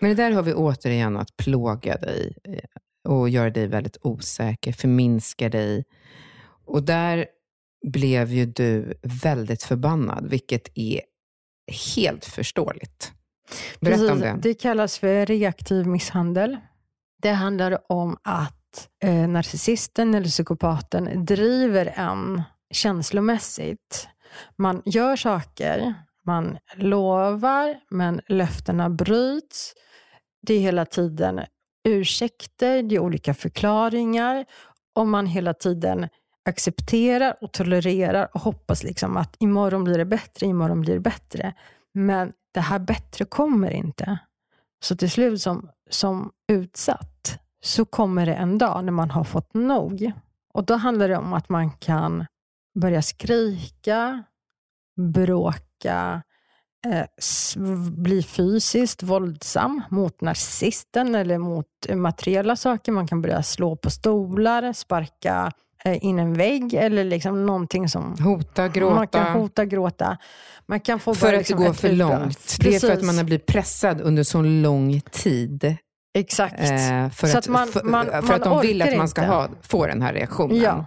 Men det där har vi återigen att plåga dig och göra dig väldigt osäker, förminska dig. Och där blev ju du väldigt förbannad, vilket är helt förståeligt. Berätta Precis, om det. Det kallas för reaktiv misshandel. Det handlar om att eh, narcissisten eller psykopaten driver en känslomässigt. Man gör saker, man lovar, men löftena bryts. Det är hela tiden ursäkter, det är olika förklaringar och man hela tiden accepterar och tolererar och hoppas liksom att imorgon blir det bättre, imorgon blir det bättre. Men det här bättre kommer inte. Så till slut som, som utsatt så kommer det en dag när man har fått nog. Och då handlar det om att man kan börja skrika, bråka, bli fysiskt våldsam mot narcissisten eller mot materiella saker. Man kan börja slå på stolar, sparka eh, in en vägg eller liksom någonting som... Hota, gråta. Man kan hota, gråta. Man kan få för att liksom det går för långt. Det är för att man har blivit pressad under så lång tid. Exakt. Eh, för Så att, man- för, man- för man att de vill att man ska inte. ha, få den här reaktionen. Ja.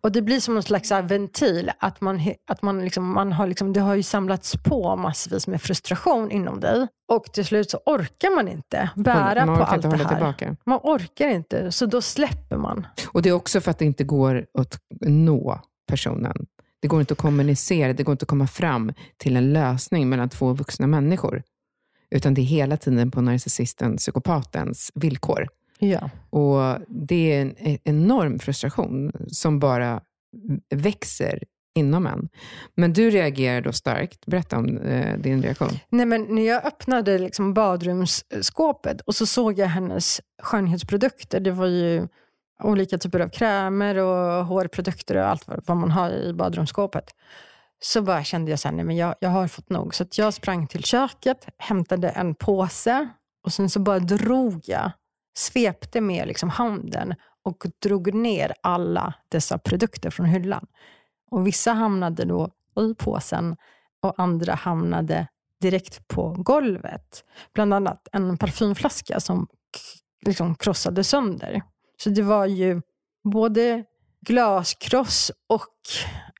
Och det blir som en slags ventil, att man, att man, liksom, man har liksom, det har ju samlats på massvis med frustration inom dig. Och till slut så orkar man inte bära man på allt det här. tillbaka. Man orkar inte, så då släpper man. Och det är också för att det inte går att nå personen. Det går inte att kommunicera, det går inte att komma fram till en lösning mellan två vuxna människor. Utan det är hela tiden på narcissisten, psykopatens villkor. Ja. Och det är en e- enorm frustration som bara växer inom en. Men du reagerar då starkt. Berätta om eh, din reaktion. Nej, men när jag öppnade liksom badrumsskåpet och så såg jag hennes skönhetsprodukter. Det var ju olika typer av krämer och hårprodukter och allt vad man har i badrumsskåpet. Så bara kände jag så här, nej men jag, jag har fått nog. Så att jag sprang till köket, hämtade en påse och sen så bara drog jag, svepte med liksom handen och drog ner alla dessa produkter från hyllan. Och vissa hamnade då i påsen och andra hamnade direkt på golvet. Bland annat en parfymflaska som liksom krossade sönder. Så det var ju både glaskross och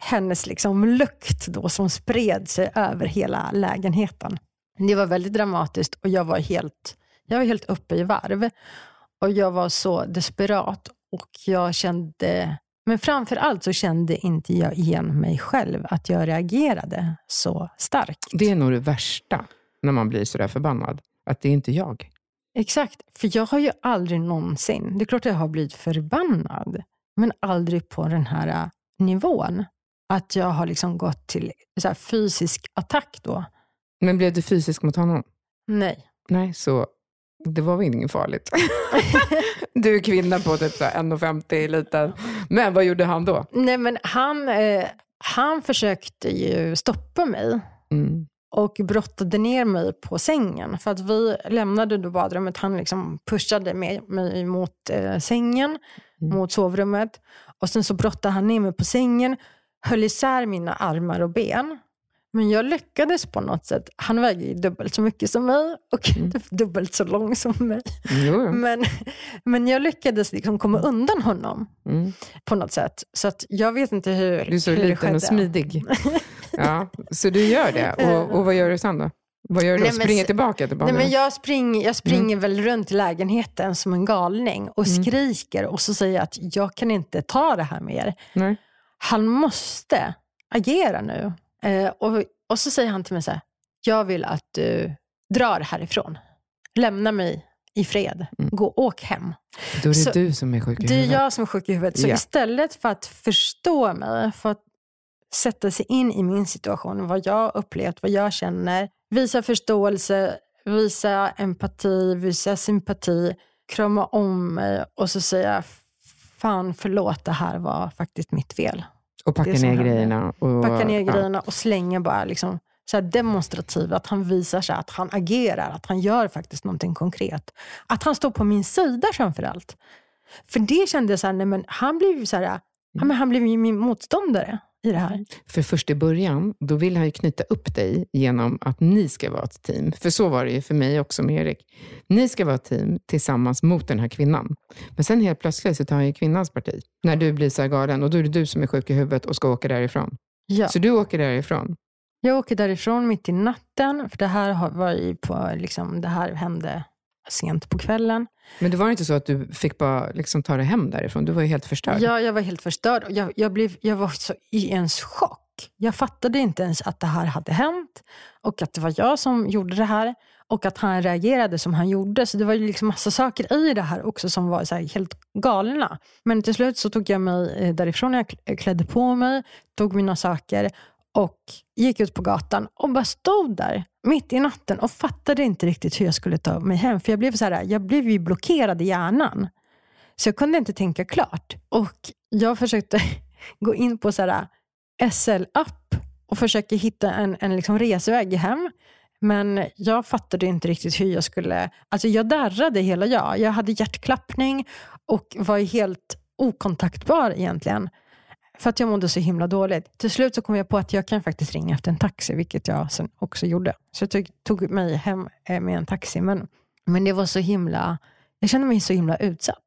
hennes liksom lukt då som spred sig över hela lägenheten. Det var väldigt dramatiskt och jag var helt, jag var helt uppe i varv. Och jag var så desperat och jag kände, men framför allt så kände inte jag igen mig själv, att jag reagerade så starkt. Det är nog det värsta när man blir sådär förbannad. Att det är inte jag. Exakt, för jag har ju aldrig någonsin, det är klart jag har blivit förbannad, men aldrig på den här äh, nivån. Att jag har liksom gått till fysisk attack då. Men blev du fysisk mot honom? Nej. Nej, så det var väl inget farligt. du är kvinna på typ så här 1,50 liten. Men vad gjorde han då? Nej, men han, eh, han försökte ju stoppa mig Mm. och brottade ner mig på sängen. För att vi lämnade då badrummet. Han liksom pushade mig, mig mot eh, sängen, Mm. mot sovrummet. Och sen så brottade han ner mig på sängen, höll isär mina armar och ben. Men jag lyckades på något sätt. Han väger ju dubbelt så mycket som mig och typ dubbelt så lång som mig. Jo. Men, men jag lyckades liksom komma undan honom Mm. på något sätt. Så att jag vet inte hur, Du är så liten och smidig. Ja, så du gör det. Och, och vad gör du sen då? Vad gör du då? Nej, men Springer tillbaka till Nej, barnen? men jag, spring, jag springer Mm. väl runt i lägenheten som en galning och skriker och så säger jag att jag kan inte ta det här mer. Nej. Han måste agera nu. Eh, och, och så säger han till mig så här, jag vill att du drar härifrån. Lämna mig i fred. Mm. Gå, åk hem. Då är det Så- du som är sjuk i Det är huvudet. jag som är sjuk i huvudet. Så Ja. istället för att förstå mig, för att sätta sig in i min situation, vad jag upplevt, vad jag känner, visa förståelse, visa empati, visa sympati, krama om mig och så säga fan förlåt, det här var faktiskt mitt fel. Och packa ner grejerna. Och, Packa ner ja. grejerna och slänga bara liksom, så demonstrativt, att han visar sig, att han agerar, att han gör faktiskt någonting konkret. Att han står på min sida framför allt. För det kände jag så här, nej men han blev ju så här, men han blev min motståndare. I det här. För först i början, då vill han ju knyta upp dig genom att ni ska vara ett team. För så var det ju för mig också med Erik. Ni ska vara ett team tillsammans mot den här kvinnan. Men sen helt plötsligt så tar han ju kvinnans parti. När du blir så här galen och då är det du som är sjuk i huvudet och ska åka därifrån. Ja. Så du åker därifrån. Jag åker därifrån mitt i natten, för det här var ju på, liksom, det här hände sent på kvällen. Men det var inte så att du fick bara liksom ta dig hem därifrån? Du var ju helt förstörd. Ja, jag var helt förstörd. Jag, jag, blev, jag var så i en chock. Jag fattade inte ens att det här hade hänt och att det var jag som gjorde det här och att han reagerade som han gjorde. Så det var ju liksom massa saker i det här också som var så helt galna. Men till slut så tog jag mig eh, därifrån, jag kl- klädde på mig, tog mina saker och gick ut på gatan och bara stod där mitt i natten och fattade inte riktigt hur jag skulle ta mig hem. För jag blev, så här, jag blev ju blockerad i hjärnan. Så jag kunde inte tänka klart. Och jag försökte gå in på så här SL-app och försöka hitta en, en liksom resväg hem. Men jag fattade inte riktigt hur jag skulle... Alltså jag darrade hela jag. Jag hade hjärtklappning och var helt okontaktbar egentligen. För att jag mådde så himla dåligt. Till slut så kom jag på att jag kan faktiskt ringa efter en taxi, vilket jag sen också gjorde. Så jag tog, mig hem eh, med en taxi. Men, men det var så himla... Jag kände mig så himla utsatt.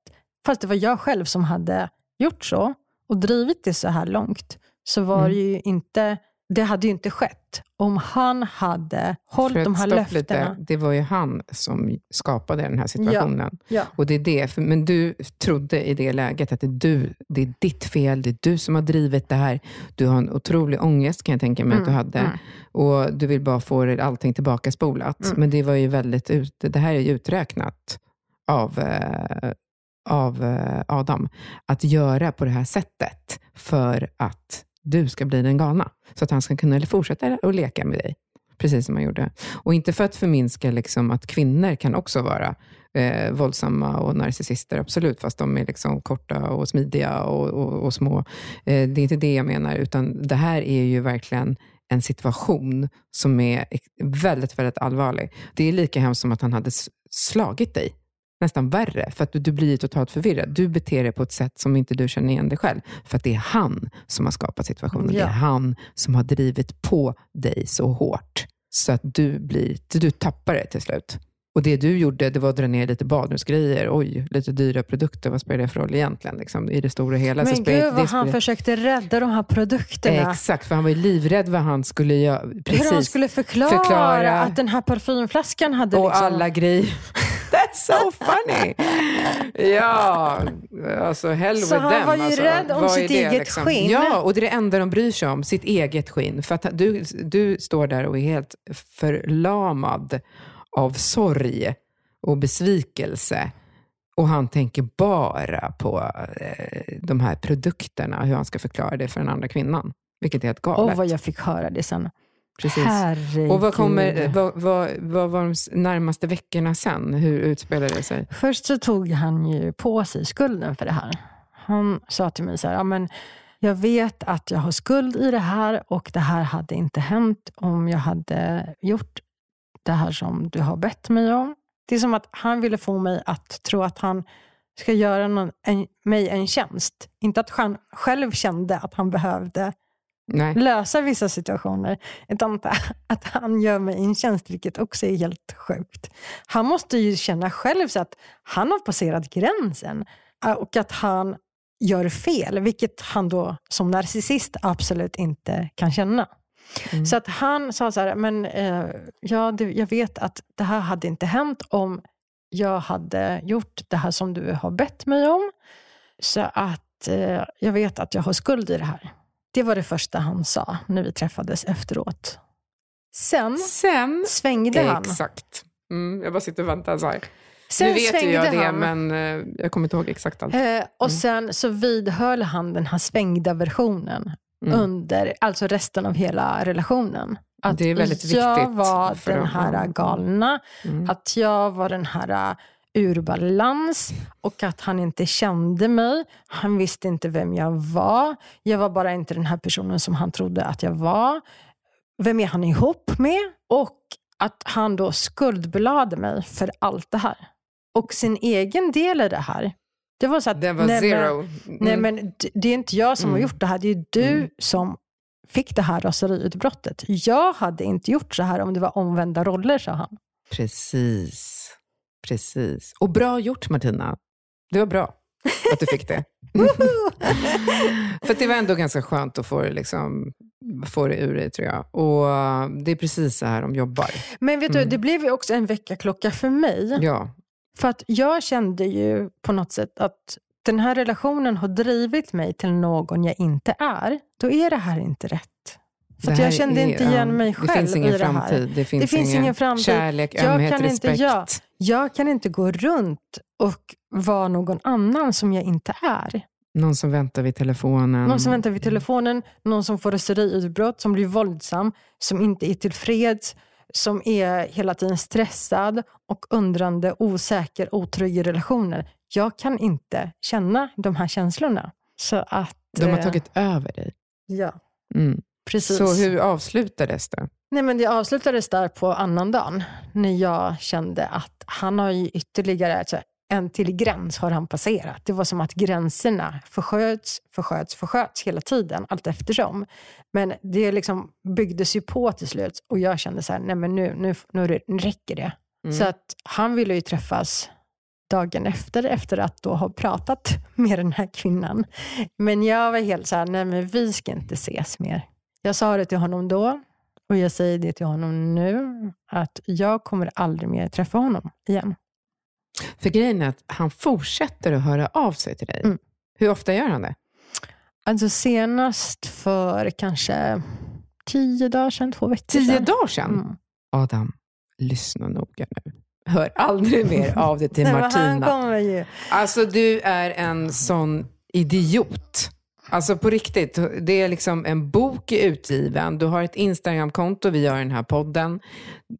Fast det var jag själv som hade gjort så och drivit det så här långt. Så var Mm. det ju inte... Det hade ju inte skett om han hade hållit de här löftena. Lite, det var ju han som skapade den här situationen. Ja. Och det är det, för, men du trodde i det läget att det är, du, det är ditt fel, det är du som har drivit det här. Du har en otrolig ångest kan jag tänka mig att du Mm, hade. mm. Och du vill bara få allting tillbaka spolat. Mm. Men det var ju väldigt ut, det här är ju uträknat av, eh, av eh, Adam. Att göra på det här sättet för att du ska bli den galna. Så att han ska kunna fortsätta att leka med dig. Precis som han gjorde. Och inte för att förminska liksom att kvinnor kan också vara eh, våldsamma och narcissister, absolut, fast de är liksom korta och smidiga och, och, och små. Eh, det är inte det jag menar, utan det här är ju verkligen en situation som är väldigt, väldigt allvarlig. Det är lika hemskt som att han hade slagit dig. Nästan värre, för att du, du blir totalt förvirrad. Du beter dig på ett sätt som inte du känner igen dig själv. För att det är han som har skapat situationen. Det Ja. är han som har drivit på dig så hårt. Så att du, blir, du tappar det till slut. Och det du gjorde, det var att dra ner lite badrumsgrejer. Oj, lite dyra produkter. Vad spelar det för roll egentligen? Liksom, I det stora hela. så Men spelar- gud vad det han försökte rädda de här produkterna. Exakt, för han var ju livrädd vad han skulle göra. Precis. Hur han skulle förklara, Förklara. att den här parfymflaskan hade och liksom... alla grejer. So funny! Ja, alltså hell Så with han them. var ju alltså. rädd om Vad sitt det, eget liksom? skinn. Ja, och det är det enda de bryr sig om, sitt eget skinn. För att du, du står där och är helt förlamad av sorg och besvikelse. Och han tänker bara på eh, de här produkterna, hur han ska förklara det för den andra kvinnan. Vilket är helt galet. Åh, vad jag fick höra det sen. Precis. Herregud. Och vad, kommer, vad, vad, vad var de närmaste veckorna sen? Hur utspelade det sig? Först så tog han ju på sig skulden för det här. Han sa till mig så här, ja, men jag vet att jag har skuld i det här och det här hade inte hänt om jag hade gjort det här som du har bett mig om. Det är som att han ville få mig att tro att han ska göra någon, en, mig en tjänst. Inte att han själv kände att han behövde Nej. lösa vissa situationer, utan att, han gör mig en tjänst, vilket också är helt sjukt. Han måste ju känna själv så att han har passerat gränsen eh, och att han gör fel, vilket han då som narcissist absolut inte kan känna. Mm. Så att han sa så här, men eh, ja, det, jag vet att det här hade inte hänt om jag hade gjort det här som du har bett mig om. Så att eh, jag vet att jag har skuld i det här. Det var det första han sa när vi träffades efteråt. Sen Sen, svängde han. exakt. Mm, jag bara sitter och väntar så här. Sen nu vet ju jag det, han. men eh, jag kommer inte ihåg exakt allt. Eh, och Mm. sen så vidhöll han den här svängda versionen Mm. under alltså resten av hela relationen. Att Det är väldigt jag viktigt var för den här galna, Mm. att jag var den här uh, ur balans och att han inte kände mig. Han visste inte vem jag var. Jag var bara inte den här personen som han trodde att jag var. Vem är han ihop med? Och att han då skuldbelade mig för allt det här. Och sin egen del i det här. Det var så att, Det var nej, men- zero. Nej, Mm. men d- det är inte jag som har Mm. gjort det här. Det är du Mm. som fick det här raseriutbrottet. Jag hade inte gjort så här om det var omvända roller, sa han. Precis. Precis. Och bra gjort Martina. Det var bra att du fick det. För det var ändå ganska skönt att få det, liksom, få det ur dig, tror jag. Och det är precis så här de jobbar. Men vet Mm. du, det blev ju också en väckarklocka för mig. Ja, För att jag kände ju på något sätt att den här relationen har drivit mig till någon jag inte är. Då är det här inte rätt. För det jag kände är- inte igen mig Det själv finns ingen i det här. framtid. Det finns, finns ingen, ingen framtid. kärlek, Jag ömhet, kan inte- respekt. ja. Jag kan inte gå runt och vara någon annan som jag inte är. Någon som väntar vid telefonen. Någon som väntar vid telefonen, någon som får raseriutbrott, som blir våldsam, som inte är tillfreds, som är hela tiden stressad och undrande, osäker, otrygg i relationer. Jag kan inte känna de här känslorna. Så att, De har eh, tagit över dig. Ja, Mm. precis. Så hur avslutades det? Nej, men det avslutades där på annandagen när jag kände att han har ju ytterligare, alltså, en till gräns har han passerat. Det var som att gränserna försköts, försköts, försköts hela tiden, allt eftersom. Men det liksom byggdes ju på till slut och jag kände så här, nej men nu, nu, nu räcker det. Mm. Så att han ville ju träffas dagen efter, efter att då ha pratat med den här kvinnan. Men jag var helt så här, nej men vi ska inte ses mer. Jag sa det till honom då och jag säger det till honom nu, att jag kommer aldrig mer träffa honom igen. För grejen är att han fortsätter att höra av sig till dig. Mm. Hur ofta gör han det? Alltså senast för kanske tio dagar sedan, två veckor Tio sedan. dagar sedan? Mm. Adam, lyssna noga nu. Hör aldrig mer av det till Nej, men han Martina. kommer ju. Alltså du är en sån idiot. Alltså på riktigt, det är liksom en bok utgiven, du har ett Instagramkonto, vi gör den här podden.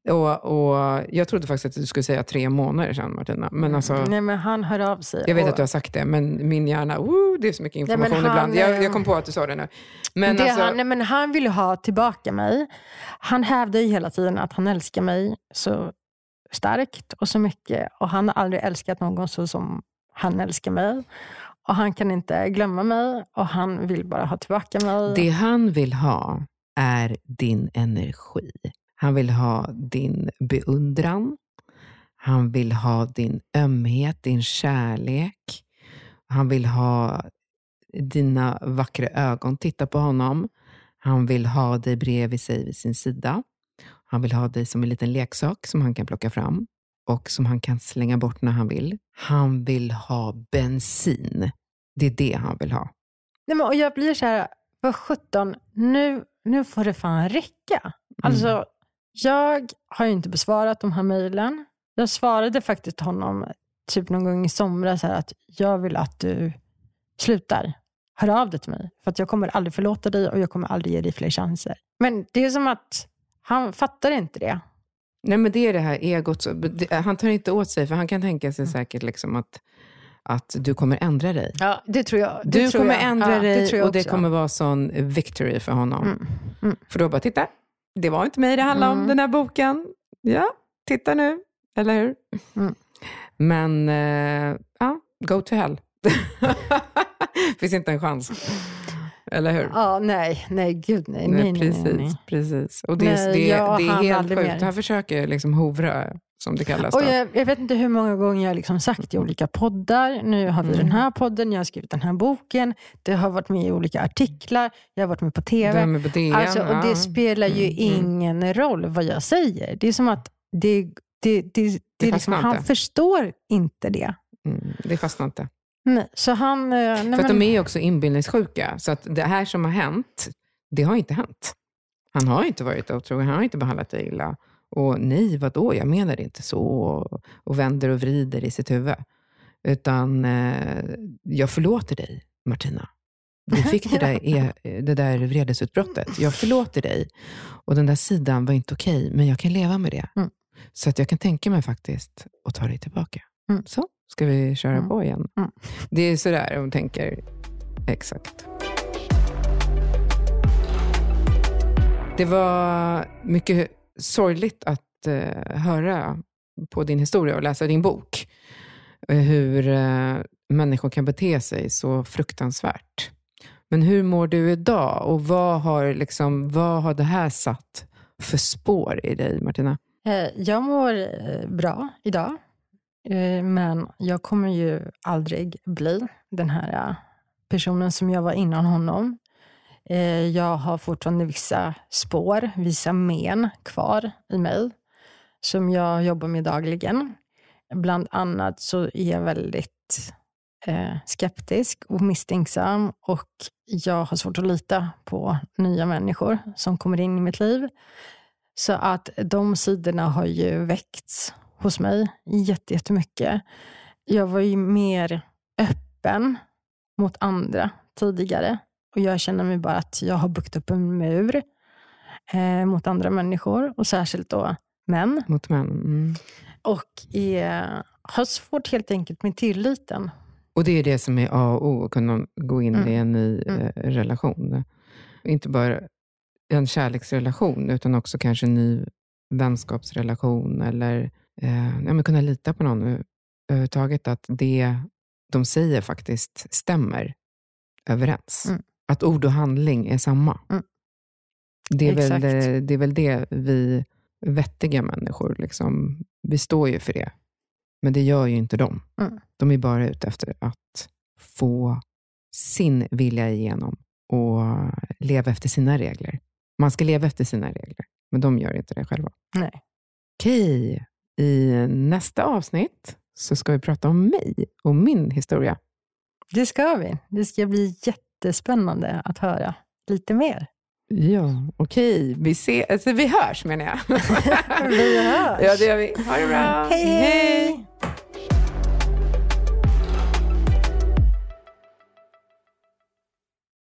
Och, och jag trodde faktiskt att du skulle säga tre månader sedan Martina. Men alltså, Nej, men han hör av sig. jag vet och att du har sagt det, men min hjärna, woo, det är så mycket Nej, information han, ibland. Jag, eh, jag kom på att du sa det nu. Men det alltså, han, nej, men han ville ha tillbaka mig. Han hävdar ju hela tiden att han älskar mig så starkt och så mycket. Och han har aldrig älskat någon så som han älskar mig. Och han kan inte glömma mig och han vill bara ha tillbaka mig. Det han vill ha är din energi. Han vill ha din beundran. Han vill ha din ömhet, din kärlek. Han vill ha dina vackra ögon. Titta på honom. Han vill ha dig bredvid sig vid sin sida. Han vill ha dig som en liten leksak som han kan plocka fram och som han kan slänga bort när han vill. Han vill ha bensin. Det är det han vill ha. Nej, men, och jag blir så här, vad sjutton, nu, nu får det fan räcka. Mm. Alltså, jag har ju inte besvarat de här mejlen. Jag svarade faktiskt honom typ någon gång i somras så här, att jag vill att du slutar. Hör av dig till mig. För att jag kommer aldrig förlåta dig och jag kommer aldrig ge dig fler chanser. Men det är som att han fattar inte det. Nej, men det är det här egot. det- Han tar inte åt sig, för han kan tänka sig säkert liksom att, att du kommer ändra dig. Ja, det tror jag. Det Du tror kommer jag. ändra Ja, dig jag och det kommer vara sån victory för honom. Mm, mm. För då bara, titta, det var inte mig det handlade om, Mm. den här boken. Ja, titta nu, eller hur? Mm. Men, eh, ja, go to hell. Finns inte en chans. Eller hur? Ja, nej, nej, gud nej. nej, nej, precis, nej, nej. precis. Och det, Nej, det, jag det är helt sjukt. mer. Han försöker liksom hovra, som det kallas. Och jag, jag vet inte hur många gånger jag liksom sagt i olika poddar. Nu har vi Mm. den här podden, jag har skrivit den här boken. Det har varit med i olika artiklar, jag har varit med på TV. med på DN, Alltså, och ja. det spelar ju Mm, mm. ingen roll vad jag säger. Det är som att det, det, det, det, Det liksom, han förstår inte det. Mm, det fastnar inte. Nej, så han... eh, Nej, För att de är också inbildningssjuka. Så att det här som har hänt, det har inte hänt. Han har inte varit otrogen, han har inte behandlat dig illa. Och nej, vadå, jag menar inte så. Och, och vänder och vrider i sitt huvud. Utan eh, jag förlåter dig, Martina. Du fick det där, e- det där vredesutbrottet. Jag förlåter dig. Och den där sidan var inte okej, men jag kan leva med det. Mm. Så att jag kan tänka mig faktiskt att ta dig tillbaka. Mm. Så, ska vi köra Mm. på igen? Mm. Det är sådär de tänker. Exakt. Det var mycket sorgligt att eh, höra på din historia och läsa din bok. eh, Hur eh, människor kan bete sig så fruktansvärt. Men hur mår du idag och vad har, liksom, vad har det här satt för spår i dig, Martina? Eh, jag mår eh, bra idag, Eh, men jag kommer ju aldrig bli den här eh, personen som jag var innan honom. Eh, jag har fortfarande vissa spår, vissa men kvar i mig som jag jobbar med dagligen. Bland annat så är jag väldigt skeptisk och misstänksam och jag har svårt att lita på nya människor som kommer in i mitt liv. Så att de sidorna har ju väckts hos mig jättemycket. Jag var ju mer öppen mot andra tidigare och jag känner mig bara att jag har byggt upp en mur eh, mot andra människor och särskilt då män. Mot män. Mm. Och är, har svårt helt enkelt med tilliten. Och det är det som är A och O, att kunna gå in mm. i en ny mm. eh, relation. Inte bara en kärleksrelation, utan också kanske en ny vänskapsrelation eller eh, ja, men kunna lita på någon överhuvudtaget. Att det de säger faktiskt stämmer överens. Mm. Att ord och handling är samma. Mm. Det, är väl, det är väl det vi vettiga människor, liksom, vi står ju för det. Men det gör ju inte de. Mm. De är bara ute efter att få sin vilja igenom och leva efter sina regler. Man ska leva efter sina regler, men de gör inte det själva. Nej. Okej, i nästa avsnitt så ska vi prata om mig och min historia. Det ska vi. Det ska bli jättespännande att höra lite mer. Ja, okej. Vi, ses, alltså, vi hörs menar jag. vi hörs. Ja, det gör vi. Ha det bra. hej. hej.